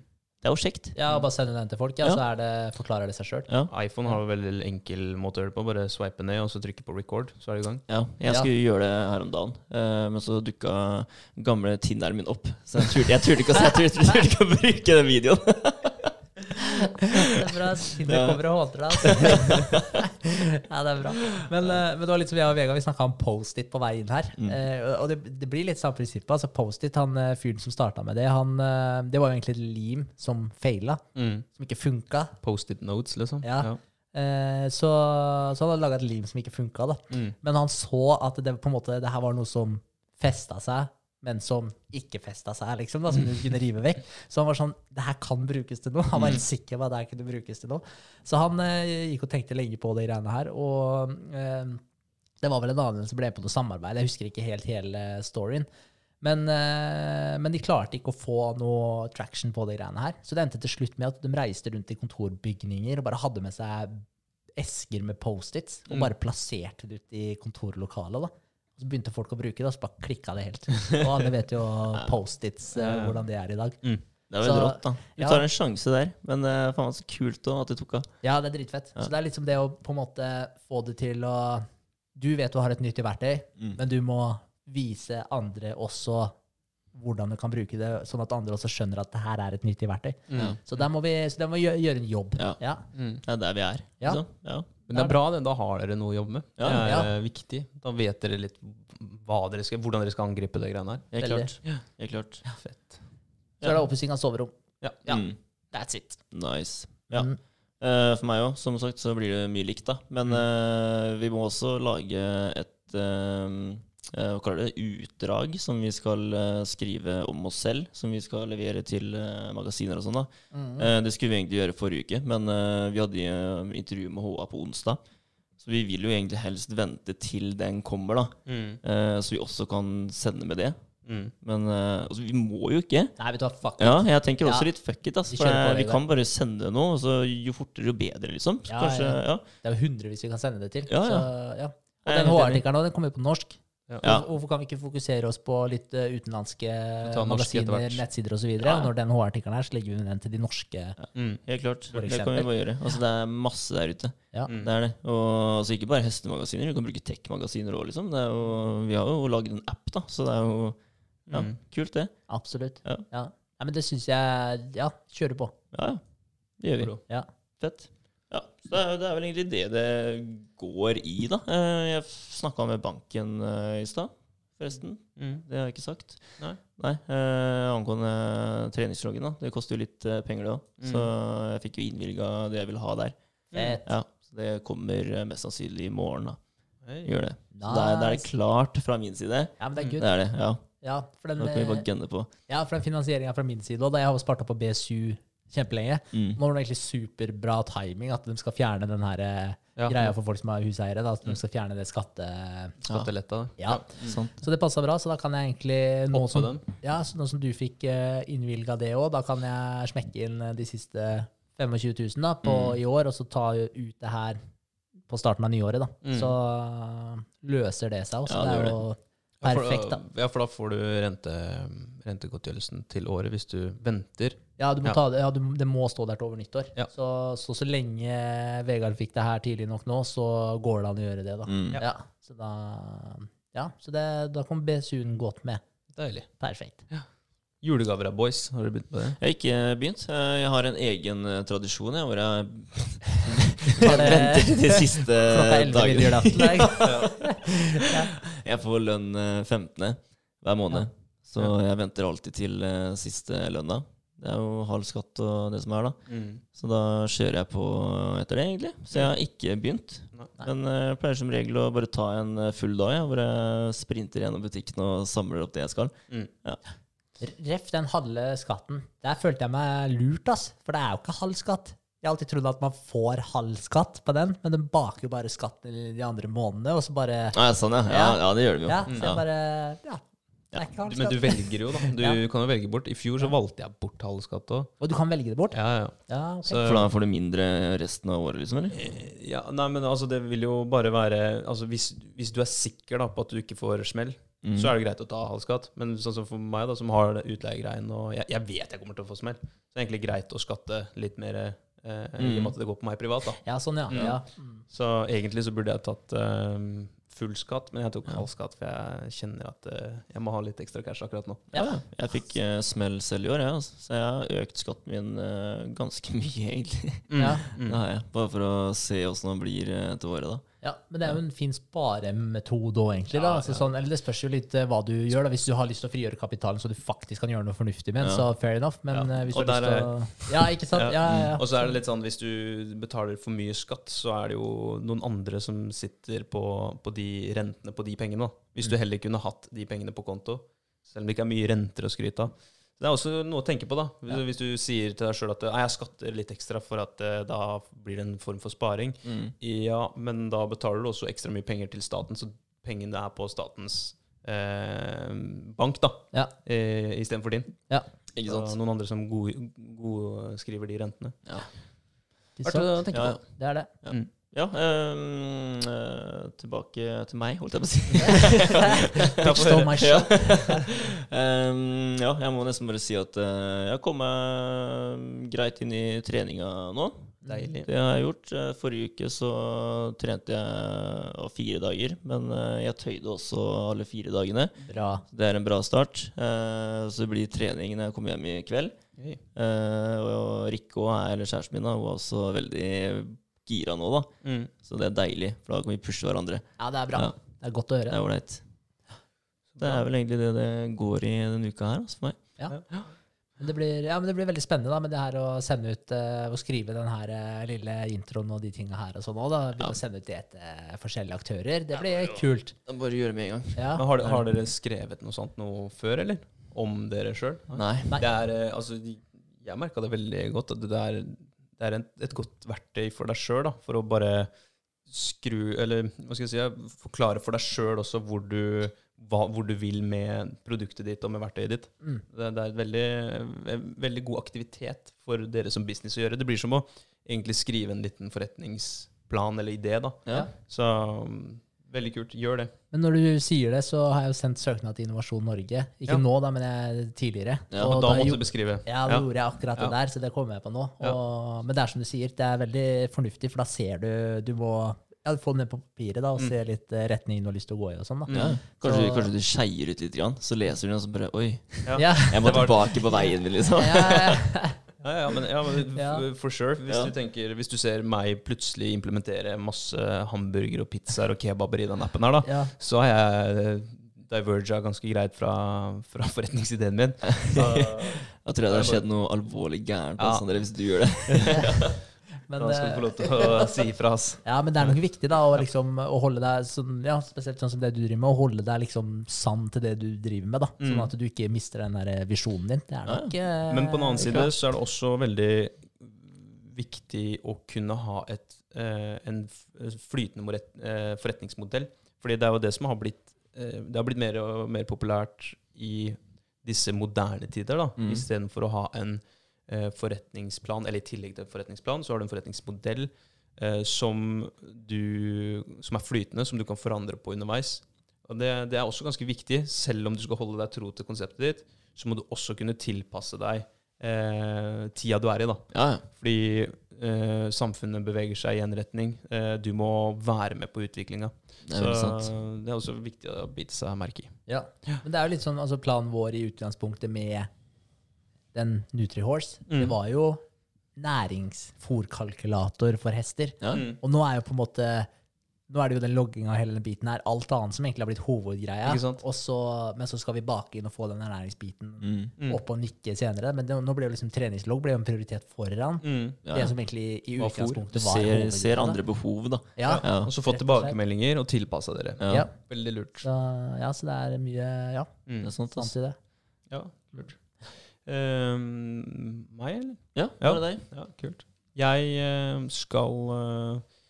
Det er jo kjekt. Ja, bare sende den til folk, ja, Ja. så er det, forklarer det seg sjøl. Ja. iPhone har jo veldig enkel måte å gjøre det på. Bare swipe ned, og så trykke på record, så er det i gang. Ja, jeg Ja. skulle gjøre det her om dagen, eh, men så dukka gamle Tinneren min opp. Så jeg turte, jeg turte, ikke, jeg turte, turte ikke å bruke den videoen. Det er bra. Tinder Ja. kommer og håndter deg. Altså. ja, det er bra. Men, eh, men det var litt som jeg og Vegard vi snakka om Post-It på vei inn her. Mm. Eh, og det, det blir litt samme prinsippet. Altså Post-It, han eh, fyren som starta med det, han, det var jo egentlig et lim som feila, Mm. som ikke funka. Post-it notes, liksom. Ja. ja. så, så han hadde laga et lim som ikke funka, da. Mm. Men han så at det på en måte, det her var noe som festa seg, men som ikke festa seg, liksom, da, som du kunne rive vekk. Så han var sånn Det her kan brukes til noe. Han var helt sikker på at det her kunne brukes til noe. Så han eh, gikk og tenkte lenge på de greiene her. Og eh, det var vel en annen som ble på noe samarbeid. Jeg husker ikke helt hele storyen. Men, eh, men de klarte ikke å få noe traction på de greiene her. Så det endte til slutt med at de reiste rundt i kontorbygninger og bare hadde med seg esker med Post-its og Mm. bare plasserte det ut i kontorlokalet. da. Så begynte folk å bruke det, og så bare klikka det helt. Og alle vet jo Post-its, eh, hvordan det er i dag. Det er Så- veldig rått, da. Du ja. tar en sjanse der, men det er faen så kult også at du tok av. Ja, det er dritfett. Ja. Så det er liksom det å på en måte få det til å Du vet du har et nyttig verktøy, Mm. men du må vise andre også hvordan du kan bruke det, sånn at andre også skjønner at det her er et nyttig verktøy. Mm. Så der må vi, så der må vi gjøre, gjøre en jobb. Ja. Ja. Mm. Det er der vi er. Ja. Så, Ja. Men det er bra, det. Da har dere noe å jobbe med. Ja. Det er Ja. eh, viktig. Da vet dere litt hva dere skal, hvordan dere skal angripe det greiene her. Helt klart. Helt klart. Ja, Fett. Så er det oppussing av soverom. Ja. Ja. Mm. That's it. Nice. Ja. Mm. Uh, for meg òg, som sagt, så blir det mye likt, da. Men eh, vi må også lage et eh, Hva kaller det? Utdrag som vi skal eh, skrive om oss selv. Som vi skal levere til eh, magasiner og sånn. da. Mm. Eh, det skulle vi egentlig gjøre forrige uke, men eh, vi hadde eh, intervju med HA på onsdag. Så vi vil jo egentlig helst vente til den kommer, da. Mm. Eh, så vi også kan sende med det. Mm. Men eh, altså, vi må jo ikke. Nei, vet du hva, fuck Ja, jeg tenker også Ja. litt fuck it, Altså, Vi For eh, vi kan bare sende noe, og så jo fortere, jo bedre, liksom. Så Ja, kanskje, ja. Det er jo hundrevis vi kan sende det til. Ja, ja. Så, ja. Og den. HR-artikkelen den kommer jo på norsk. Ja. Ja. Hvorfor- kan vi ikke fokusere oss på litt eh, utenlandske magasiner, nettsider osv.? Ja. Når den HR-artikkelen her, så legger vi den til de norske. Mm. Helt klart. Det kan vi bare gjøre. Altså, det er masse der ute. Ja. Mm. Det er det. Og altså, ikke bare hestemagasiner. Du kan bruke tech-magasiner òg, liksom. Det jo, vi har jo lagd en app, da, så det er jo ja, Mm. kult, det. Absolutt. Ja. Nei, men det syns jeg Ja, kjøre på. Ja, ja. Det gjør vi. Ja. Fett. Ja, så det er, det er vel egentlig det det går i, da. Eh, Jeg snakka med banken eh, i stad, forresten. Mm. Det har jeg ikke sagt. Nei. Nei, eh, Angående treningsloggen, da. Det koster jo litt eh, penger, det òg. Mm. Så jeg fikk jo innvilga det jeg ville ha der. Fett. Ja, Så det kommer mest sannsynlig i morgen, da. Gjør det. Da er, det klart fra min side. Ja, men det er good. Det er det, ja. Ja, for den, Da kan vi bare gunne på. ja, for den finansieringa fra min side òg, jeg har spart opp på BSU kjempelenge Mm. Nå var det egentlig superbra timing at de skal fjerne den her eh, Ja. greia for folk som er huseiere. Da, at de skal fjerne det skatte... Skatteletta. Ja. Sant. Så det passa bra. Så da kan jeg egentlig nå som, ja, så nå som du fikk uh, innvilga det òg, da kan jeg smekke inn eh, de siste 25 000 da, på, Mm. i år, og så ta ut det her på starten av nyåret. da. Mm. Så eh, løser det seg også. Ja, det det er jo Ja, perfekt, da. Ja, for da får du rente, rentegodtgjørelsen til året hvis du venter. Ja, du må Ja. Ta det, ja du, det må stå der til over nyttår. Ja. Så, så så lenge Vegard fikk det her tidlig nok nå, så går det an å gjøre det, da. Mm. Ja. Så da Ja, så det, da kom BSU-en godt med. Deilig. Perfekt. Julegaver av boys, har du begynt på det? Jeg har ikke begynt. Eh, Jeg har en egen eh, tradisjon jeg, hvor jeg venter til de siste klokka 11 dagene. ved? Jeg får lønn eh, 15. hver måned. Så jeg venter alltid til eh, siste lønna. Det er jo halv skatt og det som er, da. Mm. Så da kjører jeg på etter det, egentlig. Så jeg har ikke begynt. Nei. Men eh, jeg pleier som regel å bare ta en eh, full dag, ja, hvor jeg sprinter gjennom butikken og samler opp det jeg skal. Mm. Ref den halve skatten. Der følte jeg meg lurt, ass. For det er jo ikke halv skatt. Jeg har alltid trodd at man får halv skatt på den, men den baker jo bare skatten i de andre månedene, og så bare Ah, ja, sånn, ja. ja. Ja, det gjør de jo. Ja, så Ja. jeg bare Ja. ja, du, Men du velger jo, da. Du Ja. kan jo velge bort. I fjor så valgte jeg bort halv skatt òg. Og du kan velge det bort? Ja, ja. Ja. Så- For da får du mindre resten av året, liksom? eller? ja, nei, men altså, det vil jo bare være Altså, hvis, hvis du er sikker da på at du ikke får smell, Mm. så er det greit å ta halv skatt. Men sånn som for meg, da, som har det utleiegreien, og jeg, jeg vet jeg kommer til å få smell, så er det egentlig greit å skatte litt mer eh, i og med at det går på meg privat, da. Ja, sånn, ja. Mm. ja. Mm. Så egentlig så burde jeg tatt eh, full skatt, men jeg tok halv skatt, for jeg kjenner at uh, jeg må ha litt ekstra cash akkurat nå. Ja, ja. Jeg fikk uh, smell selv i år, jeg, altså. så jeg har økt skatten min uh, ganske mye, egentlig. Ja. Mm. Har. Bare for å se åssen det blir til året, da. Ja, Men det er jo en fin sparemetode òg, egentlig. da. Altså, sånn, eller Det spørs jo litt eh, hva du gjør. da. Hvis du har lyst til å frigjøre kapitalen så du faktisk kan gjøre noe fornuftig med den, så fair enough. Men eh, hvis Og du har lyst til å Ja, ikke sant? Ja. Ja. Og så er det litt sånn hvis du betaler for mye skatt, så er det jo noen andre som sitter på, på de rentene på de pengene. Hvis du heller kunne hatt de pengene på konto, selv om det ikke er mye renter å skryte av. Det er også noe å tenke på, da. Hvis, Ja. hvis du sier til deg sjøl at jeg skatter litt ekstra for at eh, da blir det en form for sparing. Mm. Ja, men da betaler du også ekstra mye penger til staten, så pengene er på statens eh, bank, da, Ja. eh, istedenfor din. Ja. Ikke sant? Og noen andre som god- godskriver de rentene. Verdt sant? å tenke Ja, på. Det er det. Ja, ehm, eh, tilbake til meg, holdt jeg på å si. Show. Ehm, ja, jeg må nesten bare si at uh, jeg har kommet greit inn i treninga nå. Deilig. Det har jeg gjort. Eh, Forrige uke så trente jeg fire dager, men jeg tøyde også alle fire dagene. Bra. Det er en bra start. Så det blir trening når jeg kommer hjem i kveld. Eh, Og Rikke er, eller kjæresten min, hun er også veldig gira nå, da. Mm. Så det er deilig, for da kan vi pushe hverandre. Ja, det er bra. Ja. Det er godt å høre. Det er ålreit. Det er vel egentlig det det går i denne uka her, altså, for meg. Men det, blir, ja, men det blir veldig spennende da, med det her å sende ut uh, og skrive den her uh, lille introen og de tinga her og sånn òg. Begynne Ja. å sende ut det til uh, forskjellige aktører. Det blir kult. Bare gjøre med en gang. Ja. Har, har dere skrevet noe sånt noe før, eller? Om dere sjøl? Nei. Nei. Det er, eh, altså, jeg merka det veldig godt. At det er, det er en, et godt verktøy for deg sjøl, for å bare skru Eller hva skal jeg si, forklare for deg sjøl også hvor du, hva, hvor du vil med produktet ditt og med verktøyet ditt. Mm. Det, det er veldig, en veldig god aktivitet for dere som business å gjøre. Det blir som å egentlig skrive en liten forretningsplan eller idé. da. Ja. Så veldig kult. Gjør det. Men når du sier det, så har jeg jo sendt søknad til Innovasjon Norge. Ikke Ja. nå, da, men jeg, tidligere. Ja, Og Og da da måtte du beskrive. Ja, da gjorde jeg akkurat det Ja. der, så det kommer jeg på nå. Ja. Og, men det er som du sier, det er veldig fornuftig, for da ser du Du må ja, få det ned på papiret da, og Mm. se litt eh, retningen du har lyst til å gå i og sånn. da. Ja. Kanskje, Så- kanskje du skeier ut litt, grann, så leser du den og så bare Oi, Ja. Ja. jeg må tilbake på veien min, liksom. Ja, ja, ja. Ja, men, ja, men for sure. Hvis, Ja. du tenker, hvis du ser meg plutselig implementere masse hamburger og pizzaer og kebaber i den appen her, da, ja. så har jeg diverga ganske greit fra, fra forretningsideen min. Så, Jeg tror det har skjedd noe alvorlig gærent Ja. altså, hvis du gjør det. Men, da skal du eh, få lov til å si ifra, oss. ja, men det er nok viktig da, å, liksom, å holde deg sånn, ja, spesielt sånn som det du driver med, å holde deg liksom sann til det du driver med. da, Sånn Mm. at du ikke mister den der visjonen din. Det er nok ja. Men på den annen side så er det også veldig viktig å kunne ha et, eh, en flytende eh, forretningsmodell. Fordi det er jo det som har blitt eh, Det har blitt mer og mer populært i disse moderne tider. da, Mm. Istedenfor å ha en eh, forretningsplan, eller i tillegg til forretningsplan, så har du en forretningsmodell eh, som, du, som er flytende, som du kan forandre på underveis. Og det, det er også ganske viktig. Selv om du skal holde deg tro til konseptet ditt, så må du også kunne tilpasse deg eh, tida du er i. da. Ja, ja. Fordi eh, samfunnet beveger seg i en retning. Eh, du må være med på utviklinga. Det er Så det er også viktig å bite seg merke i. Ja. Men det er jo litt sånn, altså planen vår i utgangspunktet med den NutriHorse, det Mm. var jo næringsfòrkalkulator for hester. Ja. Mm. Og nå er jo på en måte nå er det jo den logginga og hele den biten her, alt annet som egentlig har blitt hovedgreia. Ikke sant? Og så, men så skal vi bake inn og få den ernæringsbiten Mm. Mm. opp og nikke senere. Men det, nå ble jo liksom treningslogg ble jo en prioritet foran. Mm. Ja, Det som egentlig i utgangspunktet var Ser, ser andre behov, da. Ja. Ja. Og så fått tilbakemeldinger og tilpassa dere. Ja. Ja. Veldig lurt. Så, ja, så det er mye ja, Mm. Det er sant, sant i det. Ja, lurt. Ehm, meg, eller? Ja, var det deg? Ja, kult. Jeg uh, skal uh,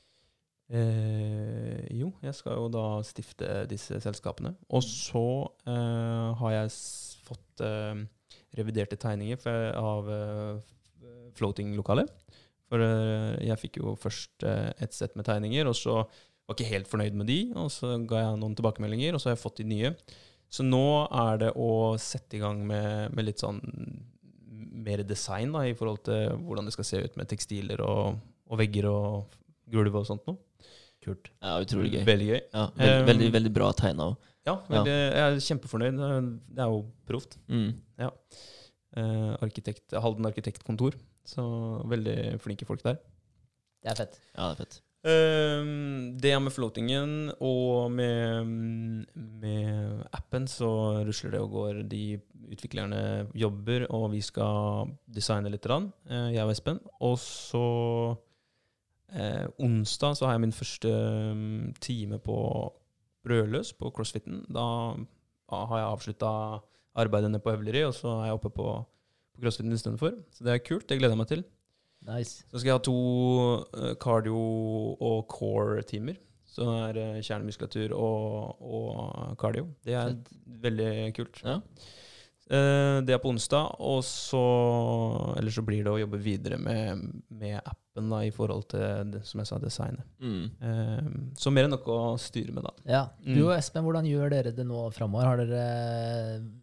eh, Jo, jeg skal jo da stifte disse selskapene. Og så eh, har jeg fått eh, reviderte tegninger for, av uh, floating-lokalet. For eh, jeg fikk jo først eh, et sett med tegninger, og så var jeg ikke helt fornøyd med de. Og så ga jeg noen tilbakemeldinger, og så har jeg fått de nye. Så nå er det å sette i gang med, med litt sånn mer design da, i forhold til hvordan det skal se ut med tekstiler og, og vegger og gulv og sånt noe. Kult. Ja, utrolig gøy. Veldig gøy. Ja, veld, Um, veldig, veldig bra tegna òg. Ja, veldig, jeg er kjempefornøyd. Det er jo proft. Mm. Eh, arkitekt, Halden arkitektkontor. Så veldig flinke folk der. Det er fett. Ja, det er fett. Ehm, det med floatingen og med, med appen så rusler det og går. De utviklerne jobber, og vi skal designe litt, eh, jeg og Espen. Og så eh, onsdag så har jeg min første mm, time på Brødløs på CrossFiten. Da, har jeg avslutta arbeidet på Øvleri, og så er jeg oppe på, på CrossFiten istedenfor. Så det er kult. Det gleder jeg meg til. Nice. Så skal jeg ha to eh, cardio- og core-timer. Så det er kjernemuskulatur og, og cardio. Det er veldig kult. Ja. Eh, det er på onsdag, og så Eller så blir det å jobbe videre med, med appen da, i forhold til, det, som jeg sa, designet. Mm. Eh, så mer enn nok å styre med, da. Ja. Mm. Du og Espen, hvordan gjør dere det nå framover? Har dere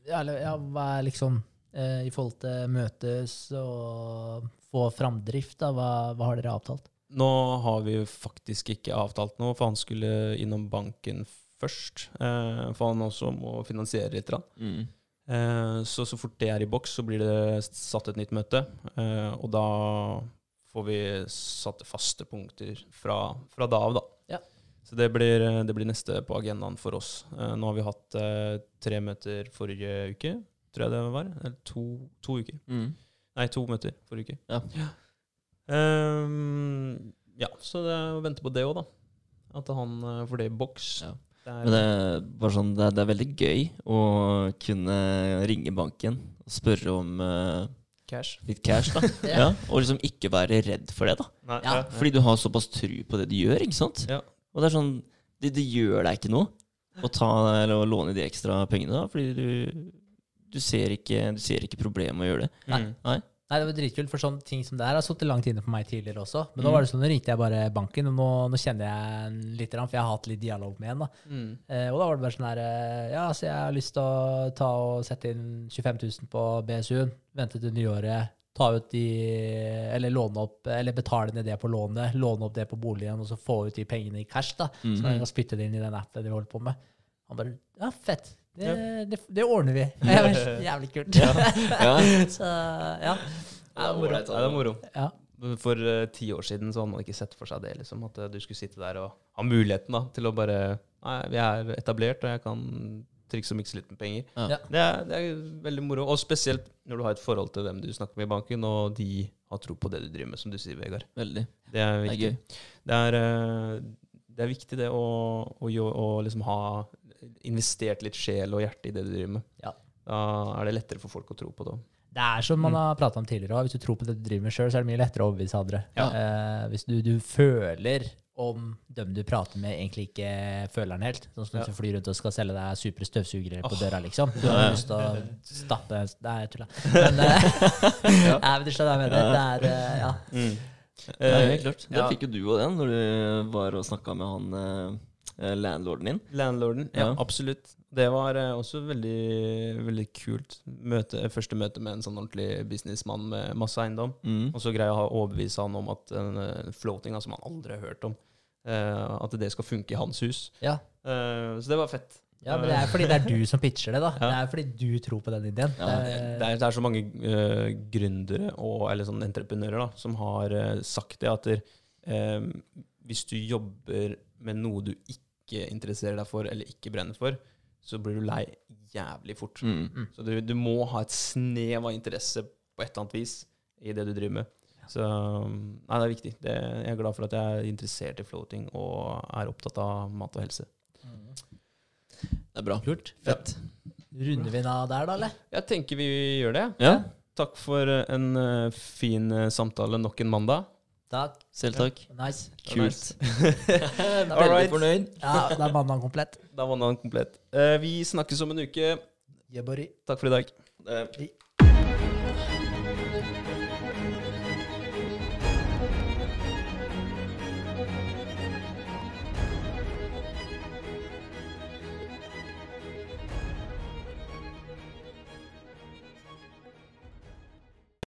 ja, eller, ja, Hva er liksom i forhold til møtes og få framdrift, da, hva, hva har dere avtalt? Nå har vi faktisk ikke avtalt noe, for han skulle innom banken først. Eh, for han også må finansiere litt. Mm. Eh, så så fort det er i boks, så blir det satt et nytt møte. Eh, og da får vi satt faste punkter fra, fra da av, da. Ja. Så det blir, det blir neste på agendaen for oss. Eh, nå har vi hatt eh, tre møter forrige uke, tror jeg det var. Eller to, to uker. Mm. Nei, to møter forrige uke. Ja. Um, ja, så det er å vente på det òg, da. At han eh, får det i boks. Ja. Det er, Men det er, bare sånn, det, er, det er veldig gøy å kunne ringe banken og spørre om uh, cash. litt cash, da. Ja. ja. Og liksom ikke være redd for det, da. Nei, Ja. Fordi du har såpass tru på det du gjør, ikke sant? Ja. Og det er sånn Det, det gjør deg ikke noe å ta eller å låne de ekstra pengene, da, fordi du, du, ser ikke, du ser ikke problemet med å gjøre det. Nei. Mm. Nei? Nei, det var dritkult, for sånne ting som det her har sittet langt inne på meg tidligere også. Men nå Mm. var det sånn, nå ringte jeg bare banken, og nå, nå kjenner jeg en litt, for jeg har hatt litt dialog med en. da. Mm. Eh, og da var det bare sånn her eh, Ja, så jeg har lyst til å ta og sette inn 25 000 på BSU-en. Vente til nyåret. Ta ut de Eller låne opp Eller betale ned det på lånet. Låne opp det på boligen, og så få ut de pengene i cash. da. Så kan jeg spytte det inn i den appen de holder på med. Han bare Ja, fett. Det, det, det ordner vi. det er Jævlig kult. Ja. så ja. Det er moro. Det er moro. ja. For uh, ti år siden så hadde man ikke sett for seg det. liksom, At eh, du skulle sitte der og ha muligheten da, til å bare Nei, vi er etablert, og jeg kan trikse og mikse litt med penger. Ja. Det, er, det er veldig moro. Og spesielt når du har et forhold til dem du snakker med i banken, og de har tro på det du driver med, som du sier, Vegard. Veldig. Det er Det er viktig. Det er, uh, det er viktig det å, å, å, å liksom ha investert litt sjel og hjerte i det du driver med. Ja. Da er det lettere for folk å tro på det. Det er som man har prata om tidligere. Hvis du tror på det du driver med sjøl, så er det mye lettere å overbevise andre. Ja. Eh, hvis du, du føler om dem du prater med, egentlig ikke føler den helt. Sånn som Ja. hvis du flyr rundt og skal selge deg supre støvsugere på oh. døra, liksom. Du har lyst til å stappe Nei, jeg tulla. Men, eh, Nei, men du skjønner hva jeg mener. Det er eh, Ja. Ja, helt klart. Det ja. fikk jo du òg, den, når du var og snakka med han eh, landlorden din. Landlorden. Ja, Ja. absolutt. Det var eh, også veldig, veldig kult. Møte, første møte med en sånn ordentlig businessmann med masse eiendom. Mm. Og så greier jeg å overbevise han om at en uh, floating, som han aldri har hørt om, eh, at det skal funke i hans hus. Ja. Eh, så det var fett. ja, men det er fordi det er du som pitcher det, da. Ja. Det er fordi du tror på den ideen. Ja, Det er- det er så mange uh, gründere og eller sånn entreprenører da, som har uh, sagt det at der, eh, hvis du jobber med noe du ikke interesserer deg for eller ikke brenner for, så blir du lei jævlig fort. Mm. Så du, du må ha et snev av interesse på et eller annet vis i det du driver med. Så um, nei, det er viktig. Det, jeg er glad for at jeg er interessert i floating og er opptatt av mat og helse. Det er bra. Kult. Fett. Runder vi da av der, da, eller? Jeg tenker vi gjør det. Ja, Takk for en uh, fin uh, samtale nok en mandag. Takk. selv takk. Nice. Kult. Da Veldig Alright. fornøyd. Ja, da vant han komplett. Da vant han komplett. Eh, vi snakkes om en uke. Yeah. Takk for i dag. Eh,